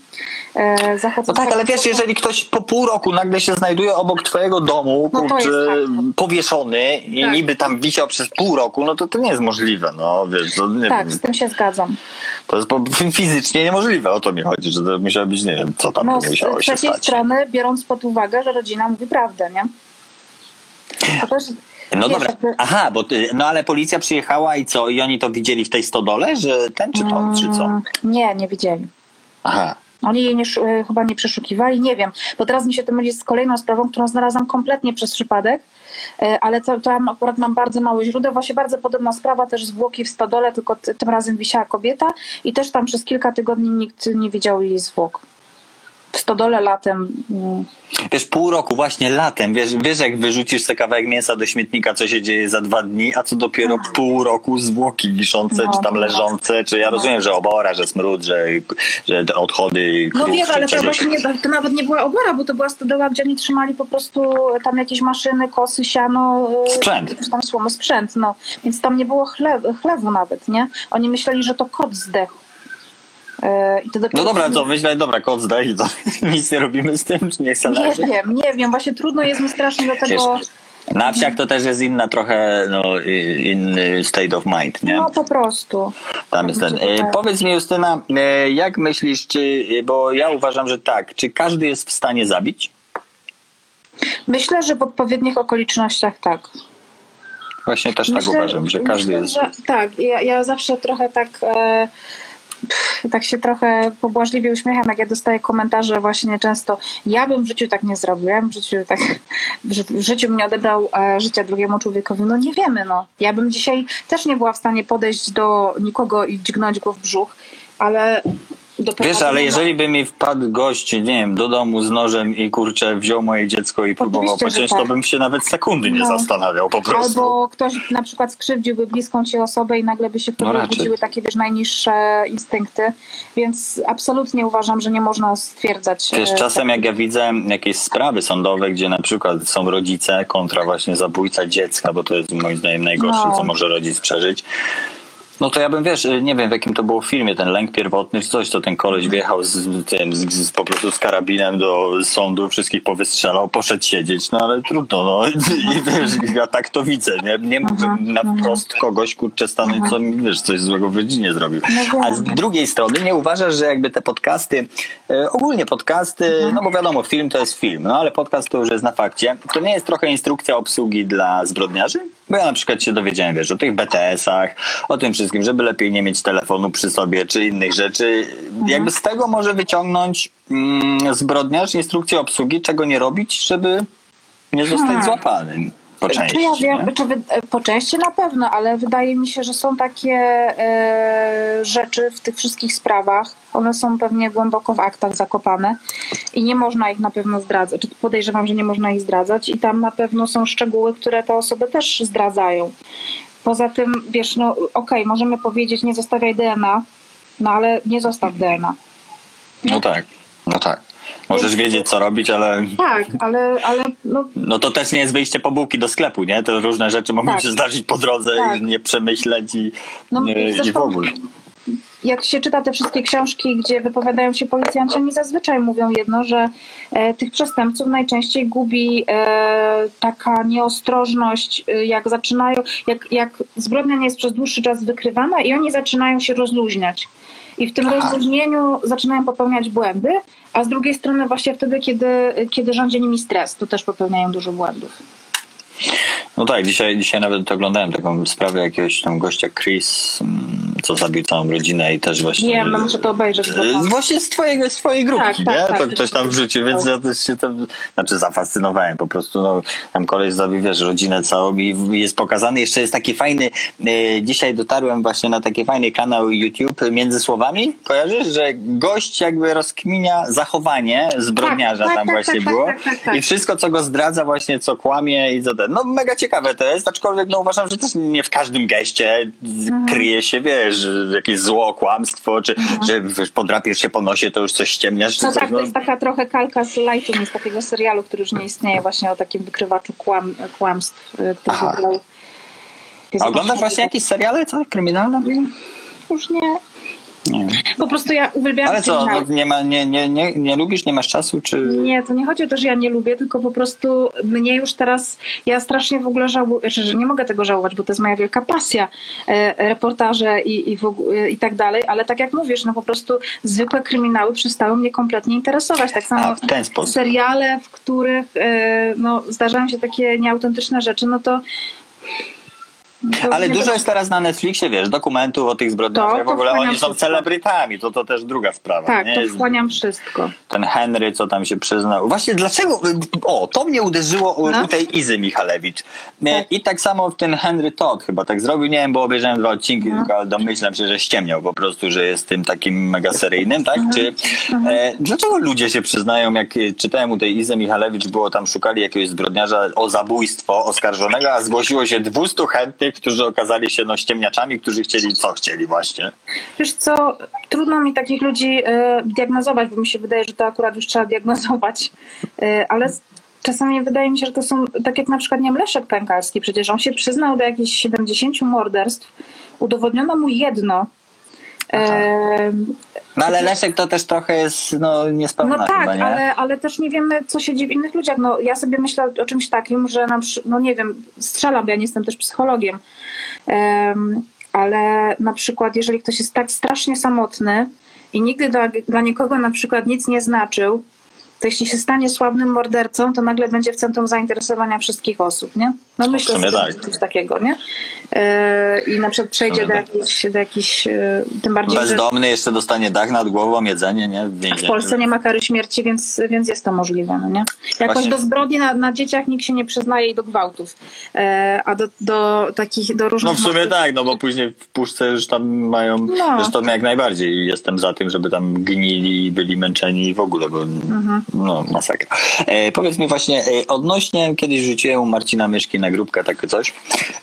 E, no zachodzą tak, ale wiesz, jeżeli ktoś po pół roku nagle się znajduje obok twojego domu, No kurczę, jest fakt. powieszony i Tak. niby tam wisiał przez pół roku, no to to nie jest możliwe, no wiesz, to, nie Tak, wiem, z tym się zgadzam. to jest po, fizycznie niemożliwe, o to mi chodzi, że to musiało być, nie wiem, co tam No, z musiało się trzeciej stać. strony, biorąc pod uwagę, że rodzina mówi prawdę, nie? To też, No wiesz, dobra, jakby- aha, bo ty, no ale policja przyjechała i co, i oni to widzieli w tej stodole, że ten czy to, czy co? Mm, Nie, nie widzieli. Aha, Oni jej nie, e, chyba nie przeszukiwali, nie wiem, bo teraz mi się to myli z kolejną sprawą, którą znalazłam kompletnie przez przypadek, e, ale to, tam akurat mam bardzo mało źródeł. Właśnie bardzo podobna sprawa, też zwłoki w stodole, tylko tym razem wisiała kobieta i też tam przez kilka tygodni nikt nie widział jej zwłok. W stodole latem. mm, Wiesz, pół roku, właśnie latem, wiesz, wiesz jak wyrzucisz sobie kawałek mięsa do śmietnika, co się dzieje za dwa dni, a co dopiero pół roku zwłoki wiszące, No, czy tam no. leżące, czy ja rozumiem, że obora, że smród, że, że te odchody No krów, wiesz, czy ale to właśnie nie, to nawet nie była obora, bo to była stodoła, gdzie oni trzymali po prostu tam jakieś maszyny, kosy, siano. e, Sprzęt. Tam słomy, sprzęt, no. Więc tam nie było chlew, chlewu nawet, nie? Oni myśleli, że to kot zdechł. E, I to dopiero No dobra, co, myślę, dobra, kot zdaj, to nic nie robimy z tym, czy nie chce Nie wiem, nie wiem, właśnie trudno jest mi strasznie do tego. Wiesz, Na wsiach to też jest inna trochę, no, inny state of mind, nie? No po prostu. Tam jest ten. E, tak. powiedz mi, Justyna, e, jak myślisz, czy, bo ja uważam, że tak, czy każdy jest w stanie zabić? Myślę, że w odpowiednich okolicznościach tak. Właśnie też tak uważam, że każdy myślę, jest... Że, tak, ja, ja zawsze trochę tak... E, tak się trochę pobłażliwie uśmiecham, jak ja dostaję komentarze właśnie często, ja bym w życiu tak nie zrobił, ja bym w życiu tak, w życiu bym nie odebrał e, życia drugiemu człowiekowi. No nie wiemy, no. Ja bym dzisiaj też nie była w stanie podejść do nikogo i dźgnąć go w brzuch, ale Wiesz, ale jeżeli by mi wpadł gość, nie wiem, do domu z nożem i kurczę wziął moje dziecko i próbował pociąć, tak. to bym się nawet sekundy nie no. zastanawiał po prostu. Albo ktoś na przykład skrzywdziłby bliską ci osobę i nagle by się w tobie no budziły takie wiesz, najniższe instynkty, więc absolutnie uważam, że nie można stwierdzać. Wiesz, e, czasem jak ja widzę jakieś sprawy sądowe, gdzie na przykład są rodzice kontra właśnie zabójca dziecka, bo to jest moim zdaniem najgorsze, no. co może rodzic przeżyć, no to ja bym, wiesz, nie wiem w jakim to było filmie, ten lęk pierwotny czy coś, to ten koleś wjechał z, tym, z, z, po prostu z karabinem do sądu, wszystkich powystrzelał, poszedł siedzieć, no ale trudno, no. I wiesz, ja tak to widzę, nie, nie mógłbym na wprost kogoś, kurczę, stanąć, co wiesz, coś złego w rodzinie zrobił. No A z drugiej strony nie uważasz, że jakby te podcasty, e, ogólnie podcasty, no bo wiadomo, film to jest film, no ale podcast to już jest na fakcie, to nie jest trochę instrukcja obsługi dla zbrodniarzy? Bo ja na przykład się dowiedziałem, wiesz, o tych BTS-ach, o tym wszystkim, żeby lepiej nie mieć telefonu przy sobie, czy innych rzeczy. Mhm. Jakby z tego może wyciągnąć mm, zbrodniarz instrukcję obsługi, czego nie robić, żeby nie zostać hmm. złapanym po części. Czy ja wiem, czy wy, po części na pewno, ale wydaje mi się, że są takie e, rzeczy w tych wszystkich sprawach, one są pewnie głęboko w aktach zakopane i nie można ich na pewno zdradzać, czy podejrzewam, że nie można ich zdradzać i tam na pewno są szczegóły, które te osoby też zdradzają. Poza tym, wiesz, no okej, okay, możemy powiedzieć nie zostawiaj DNA, no ale nie zostaw DNA. No tak, no tak. Możesz wiedzieć, co robić, ale. Tak, ale. ale no... no to też nie jest wyjście po bułki do sklepu, nie? To różne rzeczy mogą tak. się zdarzyć po drodze tak. i nie przemyśleć i, no, i w ogóle. Jak się czyta te wszystkie książki, gdzie wypowiadają się policjanci, oni zazwyczaj mówią jedno, że e, tych przestępców najczęściej gubi e, taka nieostrożność, e, jak zaczynają, jak, jak zbrodnia nie jest przez dłuższy czas wykrywana i oni zaczynają się rozluźniać. I w tym Aha. rozluźnieniu zaczynają popełniać błędy, a z drugiej strony właśnie wtedy, kiedy, kiedy rządzi nimi stres, to też popełniają dużo błędów. No tak, dzisiaj, dzisiaj nawet oglądałem taką sprawę jakiegoś tam gościa Chris, mm, co zabił całą rodzinę i też właśnie... Nie, no muszę to obejrzeć. Właśnie z, twojego, z twojej grupki, tak, nie? Tak, tak, to ktoś tam wrzucił, więc ja też się tam, znaczy zafascynowałem po prostu, no, tam koleś zabił, wiesz, rodzinę całą i jest pokazany, jeszcze jest taki fajny, e, dzisiaj dotarłem właśnie na taki fajny kanał YouTube Między Słowami, kojarzysz, że gość jakby rozkminia zachowanie zbrodniarza tak, tam tak, właśnie tak, było i wszystko, co go zdradza właśnie, co kłamie i co ten. No mega ciekawe to jest, aczkolwiek no uważam, że też nie w każdym geście mhm. kryje się, wiesz, jakieś zło, kłamstwo, czy mhm. że wiesz, podrapiesz się po nosie, to już coś ściemniasz. No tak, no. to jest taka trochę kalka z Lightum, z takiego serialu, który już nie istnieje, właśnie o takim wykrywaczu kłam, kłamstw, y, który wygrał. A oglądasz właśnie jakieś seriale, co? Kryminalne? Już nie. Nie. Po prostu ja uwielbiam Ale co, no, nie, ma, nie, nie, nie, nie lubisz, nie masz czasu? czy? Nie, to nie chodzi o to, że ja nie lubię, tylko po prostu mnie już teraz, ja strasznie w ogóle żałuję, że nie mogę tego żałować, bo to jest moja wielka pasja, e, reportaże i, i, w, i tak dalej, ale tak jak mówisz, no po prostu zwykłe kryminały przestały mnie kompletnie interesować. Tak samo A, w ten sposób. seriale, w których e, no, zdarzają się takie nieautentyczne rzeczy, no to ale dużo jest teraz na Netflixie, wiesz, dokumentów o tych zbrodniach. w ogóle oni są wszystko. celebrytami, to, to też druga sprawa. Tak, nie? to wchłaniam wszystko. Ten Henry, co tam się przyznał. Właśnie dlaczego, o, to mnie uderzyło u, no. u tej Izy Michalewicz. Tak. I tak samo ten Henry Todd chyba tak zrobił, nie wiem, bo obejrzałem dwa odcinki, no. tylko domyślam się, że ściemniał po prostu, że jest tym takim mega seryjnym, tak? Mhm. Czy, mhm. e, dlaczego ludzie się przyznają, jak czytałem u tej Izy Michalewicz, było tam, szukali jakiegoś zbrodniarza o zabójstwo oskarżonego, a zgłosiło się 200 chętnych, którzy okazali się no, ściemniaczami, którzy chcieli co chcieli właśnie. Wiesz co, trudno mi takich ludzi e, diagnozować, bo mi się wydaje, że to akurat już trzeba diagnozować, e, ale czasami wydaje mi się, że to są, tak jak na przykład nie wiem, Leszek Pękalski, przecież on się przyznał do jakichś 70 morderstw, udowodniono mu jedno, no ale Leszek to też trochę jest no, niespełna No tak, chyba, nie? ale, ale też nie wiemy, co się dzieje w innych ludziach. No, ja sobie myślę o czymś takim, że na no nie wiem, strzelam, ja nie jestem też psychologiem, um, ale na przykład jeżeli ktoś jest tak strasznie samotny i nigdy dla, dla nikogo na przykład nic nie znaczył, to jeśli się stanie sławnym mordercą, to nagle będzie w centrum zainteresowania wszystkich osób, nie? No myślę sobie tak. coś takiego, nie? E, I na przykład przejdzie do tak. jakichś, do jakichś e, tym bardziej, że Bezdomny jeszcze dostanie dach nad głową, jedzenie, nie? W w. Polsce nie ma kary śmierci, więc, więc jest to możliwe, no nie? Jakoś Właśnie. do zbrodni na, na dzieciach nikt się nie przyznaje i do gwałtów, e, a do, do takich, do różnych... No w sumie tak, no bo później w puszce już tam mają, No. zresztą jak najbardziej jestem za tym, żeby tam gnili, byli męczeni i w ogóle, bo Mhm. no masakra. E, powiedz mi właśnie, e, odnośnie, kiedyś rzuciłem u Marcina Myszki na grupkę takie coś,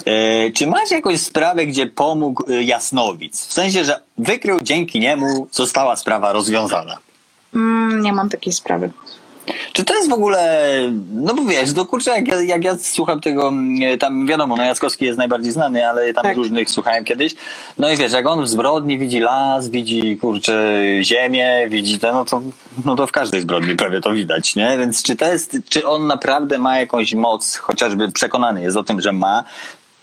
e, czy masz jakąś sprawę, gdzie pomógł e, Jasnowic? W sensie, że wykrył dzięki niemu, została sprawa rozwiązana. Mm, nie mam takiej sprawy. Czy to jest w ogóle, no bo wiesz, do kurczę, jak ja, jak ja słucham tego, mm, tam wiadomo, no Jackowski jest najbardziej znany, ale tam Tak. różnych słuchałem kiedyś, no i wiesz, jak on w zbrodni widzi las, widzi kurczę ziemię, widzi to, no to, no to w każdej zbrodni prawie to widać, nie? Więc czy to jest, czy on naprawdę ma jakąś moc, chociażby przekonany jest o tym, że ma,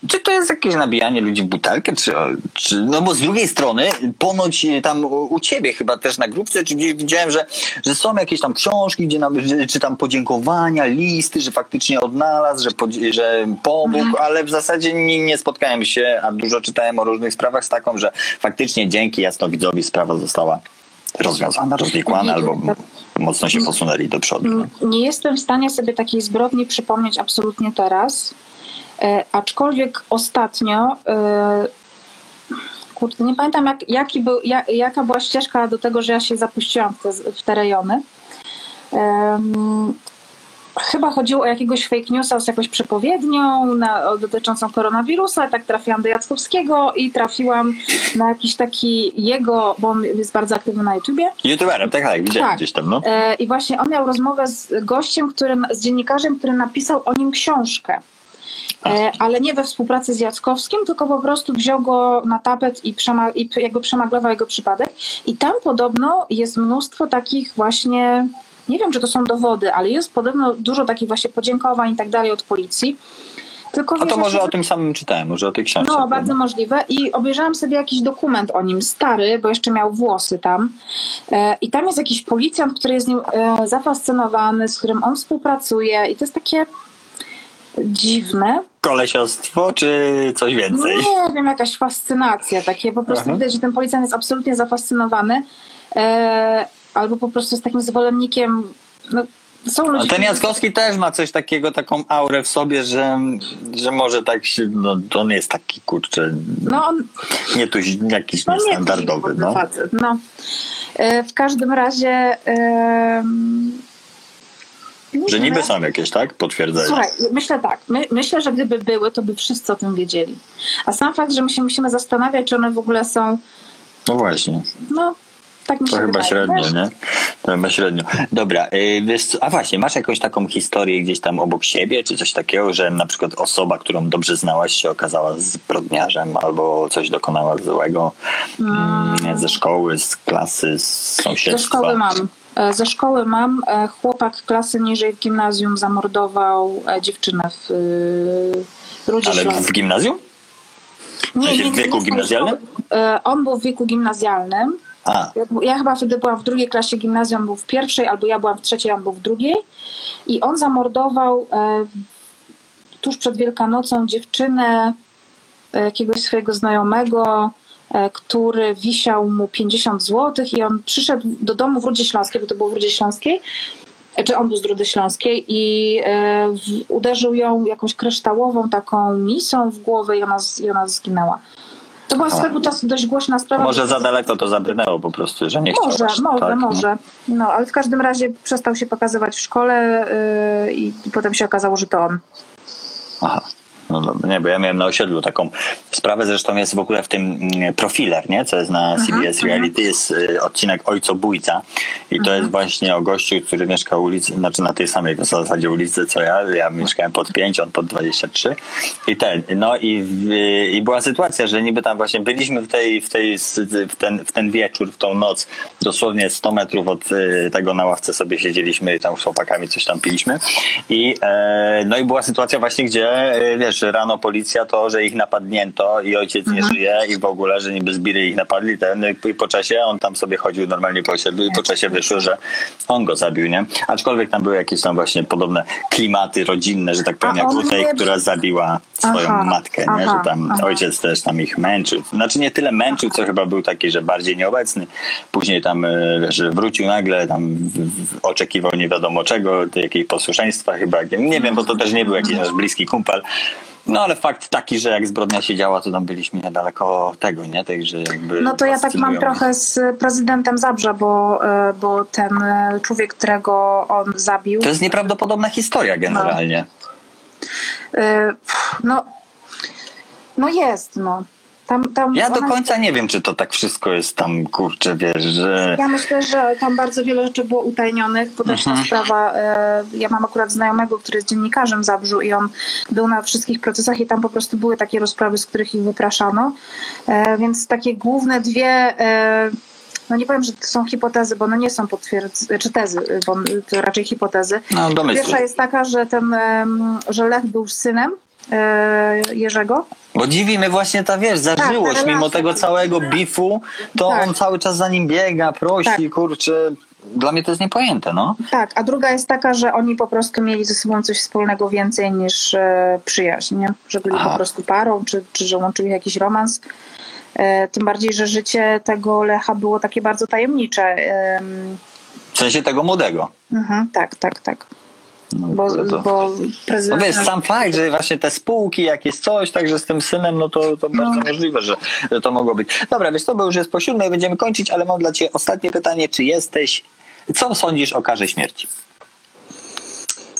czy to jest jakieś nabijanie ludzi w butelkę, czy, czy no bo z drugiej strony ponoć e, tam u ciebie chyba też na grupce, czy gdzieś widziałem, że, że są jakieś tam książki, gdzie że, czy tam podziękowania, listy, że faktycznie odnalazł, że, podzi- że pomógł, ale w zasadzie nie, nie spotkałem się, a dużo czytałem o różnych sprawach z taką, że faktycznie dzięki jasnowidzowi sprawa została rozwiązana, rozwikłana albo mocno się posunęli do przodu. Nie jestem w stanie sobie takiej zbrodni przypomnieć absolutnie teraz, aczkolwiek ostatnio, e, kurde, nie pamiętam jak, jaki był, jak, jaka była ścieżka do tego, że ja się zapuściłam w te, w te rejony. Chyba chodziło o jakiegoś fake newsa z jakąś przepowiednią na, dotyczącą koronawirusa. Tak trafiłam do Jackowskiego i trafiłam na jakiś taki jego, bo on jest bardzo aktywny na YouTubie. YouTuberem, tak, tak, widziałem Tak. gdzieś tam, no. E, I właśnie on miał rozmowę z gościem, który, z dziennikarzem, który napisał o nim książkę. E, ale nie we współpracy z Jackowskim, tylko po prostu wziął go na tapet i, przema- i jakby przemaglował jego przypadek. I tam podobno jest mnóstwo takich właśnie, nie wiem czy to są dowody, ale jest podobno dużo takich właśnie podziękowań i tak dalej od policji. Tylko A to może że- o tym samym czytałem, może o tej książce. no, bardzo możliwe. I obejrzałam sobie jakiś dokument o nim, stary, bo jeszcze miał włosy tam. E, I tam jest jakiś policjant, który jest nim e, zafascynowany, z którym on współpracuje. I to jest takie dziwne. Kolesiostwo, czy coś więcej? Nie wiem, jakaś fascynacja. Takie po prostu Aha. widać, że ten policjant jest absolutnie zafascynowany. E, albo po prostu jest takim zwolennikiem. No, ludzie. ten Jackowski też ma coś takiego, taką aurę w sobie, że, że może tak się, no on jest taki kurczę, No, on, nie tu jakiś No nie, niestandardowy, dziwny no. no. E, W każdym razie. nie Że niby są jakieś, tak? Potwierdzenia. Słuchaj, myślę tak. My, myślę, że gdyby były, to by wszyscy o tym wiedzieli. A sam fakt, że my się musimy zastanawiać, czy one w ogóle są. No właśnie, No, tak mi się to chyba wydaje. średnio, nie? To chyba średnio. Dobra, y, wiesz a właśnie, masz jakąś taką historię gdzieś tam obok siebie, czy coś takiego, że na przykład osoba, którą dobrze znałaś się okazała zbrodniarzem albo coś dokonała złego mm, ze szkoły, z klasy, z Ze sąsiedztwa? szkoły mam. E, Ze szkoły mam. E, Chłopak klasy niżej w gimnazjum zamordował e, dziewczynę w Rudzie Ale w gimnazjum? Nie, nie, w wieku gimnazjalnym? On był w wieku gimnazjalnym. A, Ja, chyba wtedy byłam w drugiej klasie gimnazjum, był w pierwszej, albo ja byłam w trzeciej, on był w drugiej. I on zamordował tuż przed Wielkanocą dziewczynę jakiegoś swojego znajomego, który wisiał mu 50 zł i on przyszedł do domu w Rudzie Śląskiej, bo to było w Rudzie Śląskiej, e, czy on był z Rudy Śląskiej i e, uderzył ją jakąś kryształową taką misą w głowę i ona, i ona zginęła. To była swego czasu dość głośna sprawa. może za daleko to zabrnęło po prostu, że nie chciał. może, może, tak, no. może. No, ale w każdym razie przestał się pokazywać w szkole yy, i, i potem się okazało, że to on. Aha. No dobra, nie, bo ja miałem na osiedlu taką sprawę, zresztą jest w ogóle w tym mm, profiler, nie, co jest na CBS Reality, jest y, odcinek Ojcobójca i to jest właśnie o gościu, który mieszka ulicy, znaczy na tej samej w zasadzie ulicy co ja, ja mieszkałem pod 5, on pod 23 i ten, no i, w- i była sytuacja, że niby tam właśnie byliśmy w tej, w tej, w ten, w ten wieczór, w tą noc, dosłownie 100 metrów od y, tego na ławce sobie siedzieliśmy i tam z chłopakami coś tam piliśmy. I e, no i była sytuacja właśnie, gdzie wiesz, rano policja to, że ich napadnięto i ojciec nie Mhm. żyje i w ogóle, że niby zbiry ich napadli, ten i po czasie on tam sobie chodził normalnie po osiedlu i po czasie wyszło, że on go zabił, nie? Aczkolwiek tam były jakieś tam właśnie podobne klimaty rodzinne, że tak powiem, jak u tej, nie- która zabiła swoją Aha, matkę, nie? aha, Że tam aha. ojciec też tam ich męczył. Znaczy nie tyle męczył, co chyba był taki, że bardziej nieobecny. Później tam, e, że wrócił nagle, tam oczekiwał nie wiadomo czego, jakiej posłuszeństwa chyba. Nie wiem, bo to też nie był jakiś nasz bliski kumpel. No ale fakt taki, że jak zbrodnia się działa, to tam byliśmy niedaleko tego, nie? Także jakby No to ja tak mam trochę z prezydentem Zabrza, bo, e, bo ten e, człowiek, którego on zabił, To jest nieprawdopodobna historia generalnie. e, no, no jest, no. Tam, tam Ja do końca nie wiem, czy to tak wszystko jest tam, kurczę, wiesz, że... Ja myślę, że tam bardzo wiele rzeczy było utajnionych, bo też ta Mhm. sprawa, e, ja mam akurat znajomego, który jest dziennikarzem Zabrzu i on był na wszystkich procesach i tam po prostu były takie rozprawy, z których ich wypraszano, e, więc takie główne dwie, e, no nie powiem, że to są hipotezy, bo one nie są potwierdzone, czy tezy, bo to raczej hipotezy. No. Pierwsza jest taka, że ten, że Lech był synem Jerzego, Bo dziwi mnie właśnie ta, wiesz, Tak, ta zażyłość, mimo relacja. tego całego bifu, to Tak. on cały czas za nim biega, prosi, Tak. kurczę. Dla mnie to jest niepojęte, no. Tak, a druga jest taka, że oni po prostu mieli ze sobą coś wspólnego więcej niż e, przyjaźń, nie? że byli Aha. po prostu parą, czy, czy że łączył ich jakiś romans. E, tym bardziej, że życie tego Lecha było takie bardzo tajemnicze. Em, W sensie tego młodego. mhm, tak, tak, tak. No, Bo, to, bo no prezydent... wiesz, sam fakt, że właśnie te spółki, jak jest coś, także z tym synem, no to, to bardzo możliwe, że, że to mogło być. Dobra, wiesz, to bo już jest po siódmej, będziemy kończyć, ale mam dla ciebie ostatnie pytanie, czy jesteś, co sądzisz o karze śmierci?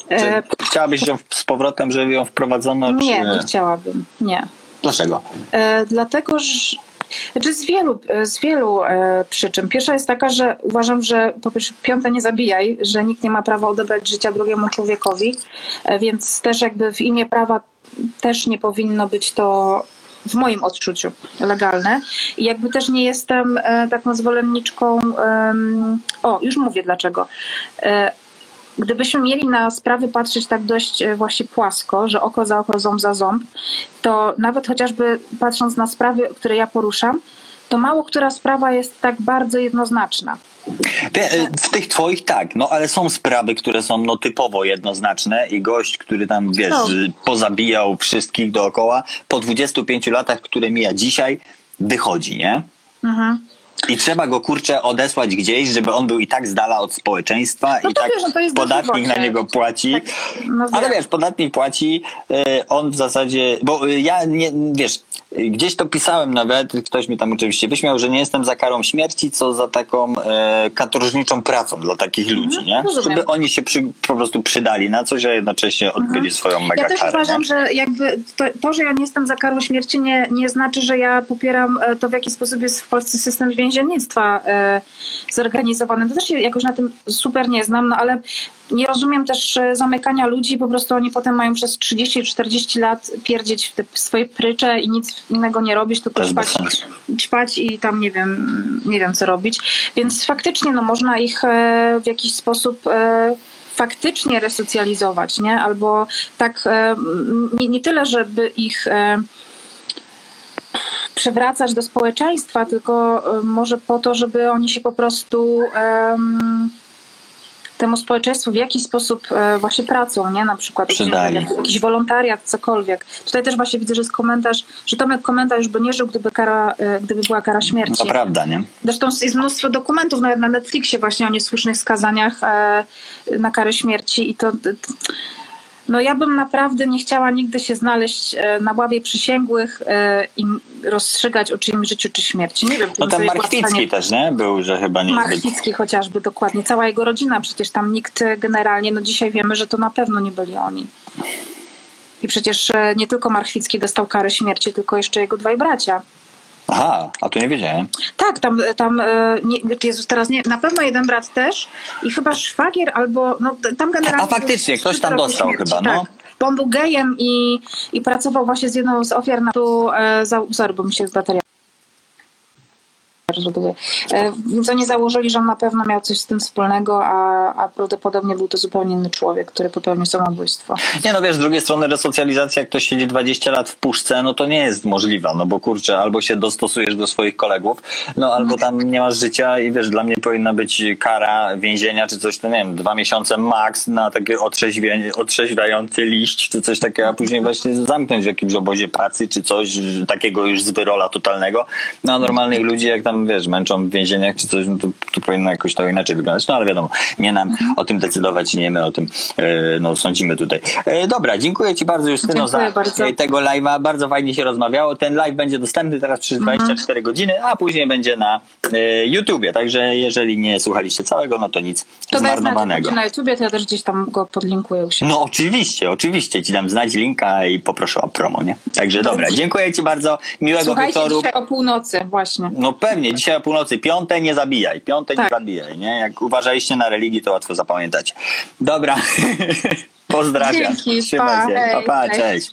Czy e, chciałabyś ją z powrotem, żeby ją wprowadzono? nie, czy... nie chciałabym, nie. Dlaczego? E, dlatego, że znaczy z wielu, z wielu e, przyczyn. Pierwsza jest taka, że uważam, że po pierwsze piąte nie zabijaj, że nikt nie ma prawa odebrać życia drugiemu człowiekowi, e, więc też jakby w imię prawa też nie powinno być to w moim odczuciu legalne. I jakby też nie jestem e, taką zwolenniczką. em, o, już mówię dlaczego. E, Gdybyśmy mieli na sprawy patrzeć tak dość e, właśnie płasko, że oko za oko, ząb za ząb, to nawet chociażby patrząc na sprawy, które ja poruszam, to mało która sprawa jest tak bardzo jednoznaczna. E, W tych twoich tak, no ale są sprawy, które są no, typowo jednoznaczne i gość, który tam, wiesz, No. pozabijał wszystkich dookoła, po 25 latach, które mija dzisiaj, wychodzi, nie? Mhm. I trzeba go, kurczę, odesłać gdzieś, żeby on był i tak z dala od społeczeństwa No i tak wiesz, no podatnik na niego płaci. Tak, no Ale wiesz, podatnik płaci, y, on w zasadzie, bo y, ja nie, wiesz, gdzieś to pisałem nawet, ktoś mi tam oczywiście wyśmiał, że nie jestem za karą śmierci, co za taką e, katorżniczą pracą dla takich ludzi, nie? Mhm, rozumiem. Żeby oni się przy, po prostu przydali na coś, a jednocześnie odbyli swoją mega Ja też karę. uważam, nie? że jakby to, to, że ja nie jestem za karą śmierci, nie, nie znaczy, że ja popieram e, to, w jaki sposób jest w Polsce system więziennictwa e, zorganizowany. To też się jakoś na tym super nie znam, no ale nie rozumiem też e, zamykania ludzi, po prostu oni potem mają przez 30-40 lat pierdzieć w te swoje prycze i nic innego nie robić, tylko ćpać, ćpać i tam nie wiem, nie wiem co robić. Więc faktycznie no, można ich e, w jakiś sposób e, faktycznie resocjalizować, nie? Albo tak nie, nie tyle, żeby ich przywracać do społeczeństwa, tylko może po to, żeby oni się po prostu temu społeczeństwu w jakiś sposób e, właśnie pracą, nie? Na przykład Przydali. jakiś, jakiś wolontariat, cokolwiek. Tutaj też właśnie widzę, że jest komentarz, że Tomek komentarz by nie żył, gdyby, kara, e, gdyby była kara śmierci. To prawda, nie? Zresztą jest mnóstwo dokumentów nawet na Netflixie właśnie o niesłusznych skazaniach e, na karę śmierci i to... No ja bym naprawdę nie chciała nigdy się znaleźć e, na ławie przysięgłych e, i rozstrzygać o czyimś życiu czy śmierci. Nie wiem, No to ten sobie Markwicki łatwo nie- też, nie? Był, że chyba nie Marchwicki chociażby, dokładnie. Cała jego rodzina, przecież tam nikt e, generalnie, no dzisiaj wiemy, że to na pewno nie byli oni. I przecież nie tylko Marchwicki dostał karę śmierci, tylko jeszcze jego dwaj bracia. Aha, a tu nie wiedziałem. Tak, tam, tam e, nie, Jezus, teraz nie, na pewno jeden brat też i chyba szwagier albo, no tam generalnie... A faktycznie, ktoś tam dostał śmierci, chyba, no. Tak. Bo on był gejem i, i pracował właśnie z jedną z ofiar na tu, e, za, sorry, bo mi się z bateria E, oni założyli, że on na pewno miał coś z tym wspólnego, a, a prawdopodobnie był to zupełnie inny człowiek, który popełnił samobójstwo. Nie no wiesz, z drugiej strony resocjalizacja, jak ktoś siedzi 20 lat w puszce, no to nie jest możliwa, no bo kurczę, albo się dostosujesz do swoich kolegów, no albo tam nie masz życia i wiesz, dla mnie powinna być kara więzienia czy coś, to nie wiem, dwa miesiące max na taki otrzeźwie, otrzeźwiający liść czy coś takiego, a później właśnie zamknąć w jakimś obozie pracy czy coś takiego już z wyrola totalnego. No a normalnych ludzi, jak tam wiesz, męczą w więzieniach czy coś, no to, to powinno jakoś to inaczej wyglądać. No ale wiadomo, nie nam o tym decydować, nie my o tym e, no, sądzimy tutaj. E, dobra, dziękuję Ci bardzo Justyno Dziękuję za bardzo. e, tego live'a. Bardzo fajnie się rozmawiało. Ten live będzie dostępny teraz przez 24 godziny, a później będzie na e, YouTubie. Także jeżeli nie słuchaliście całego, no to nic To zmarnowanego. na YouTubie, to ja też gdzieś tam go podlinkuję u siebie. No oczywiście, oczywiście. Ci dam znać linka i poproszę o promo, nie? Także dobra, dziękuję Ci bardzo. Miłego Słuchajcie wieczoru. dzisiaj o północy, właśnie. No pewnie, dzisiaj o północy. Piąte nie zabijaj. Piąte nie Tak. zabijaj, nie? Jak uważaliście na religii, to łatwo zapamiętać. Dobra. Pozdrawiam. Dzięki, Trzymaj pa, się. hej, pa, pa cześć.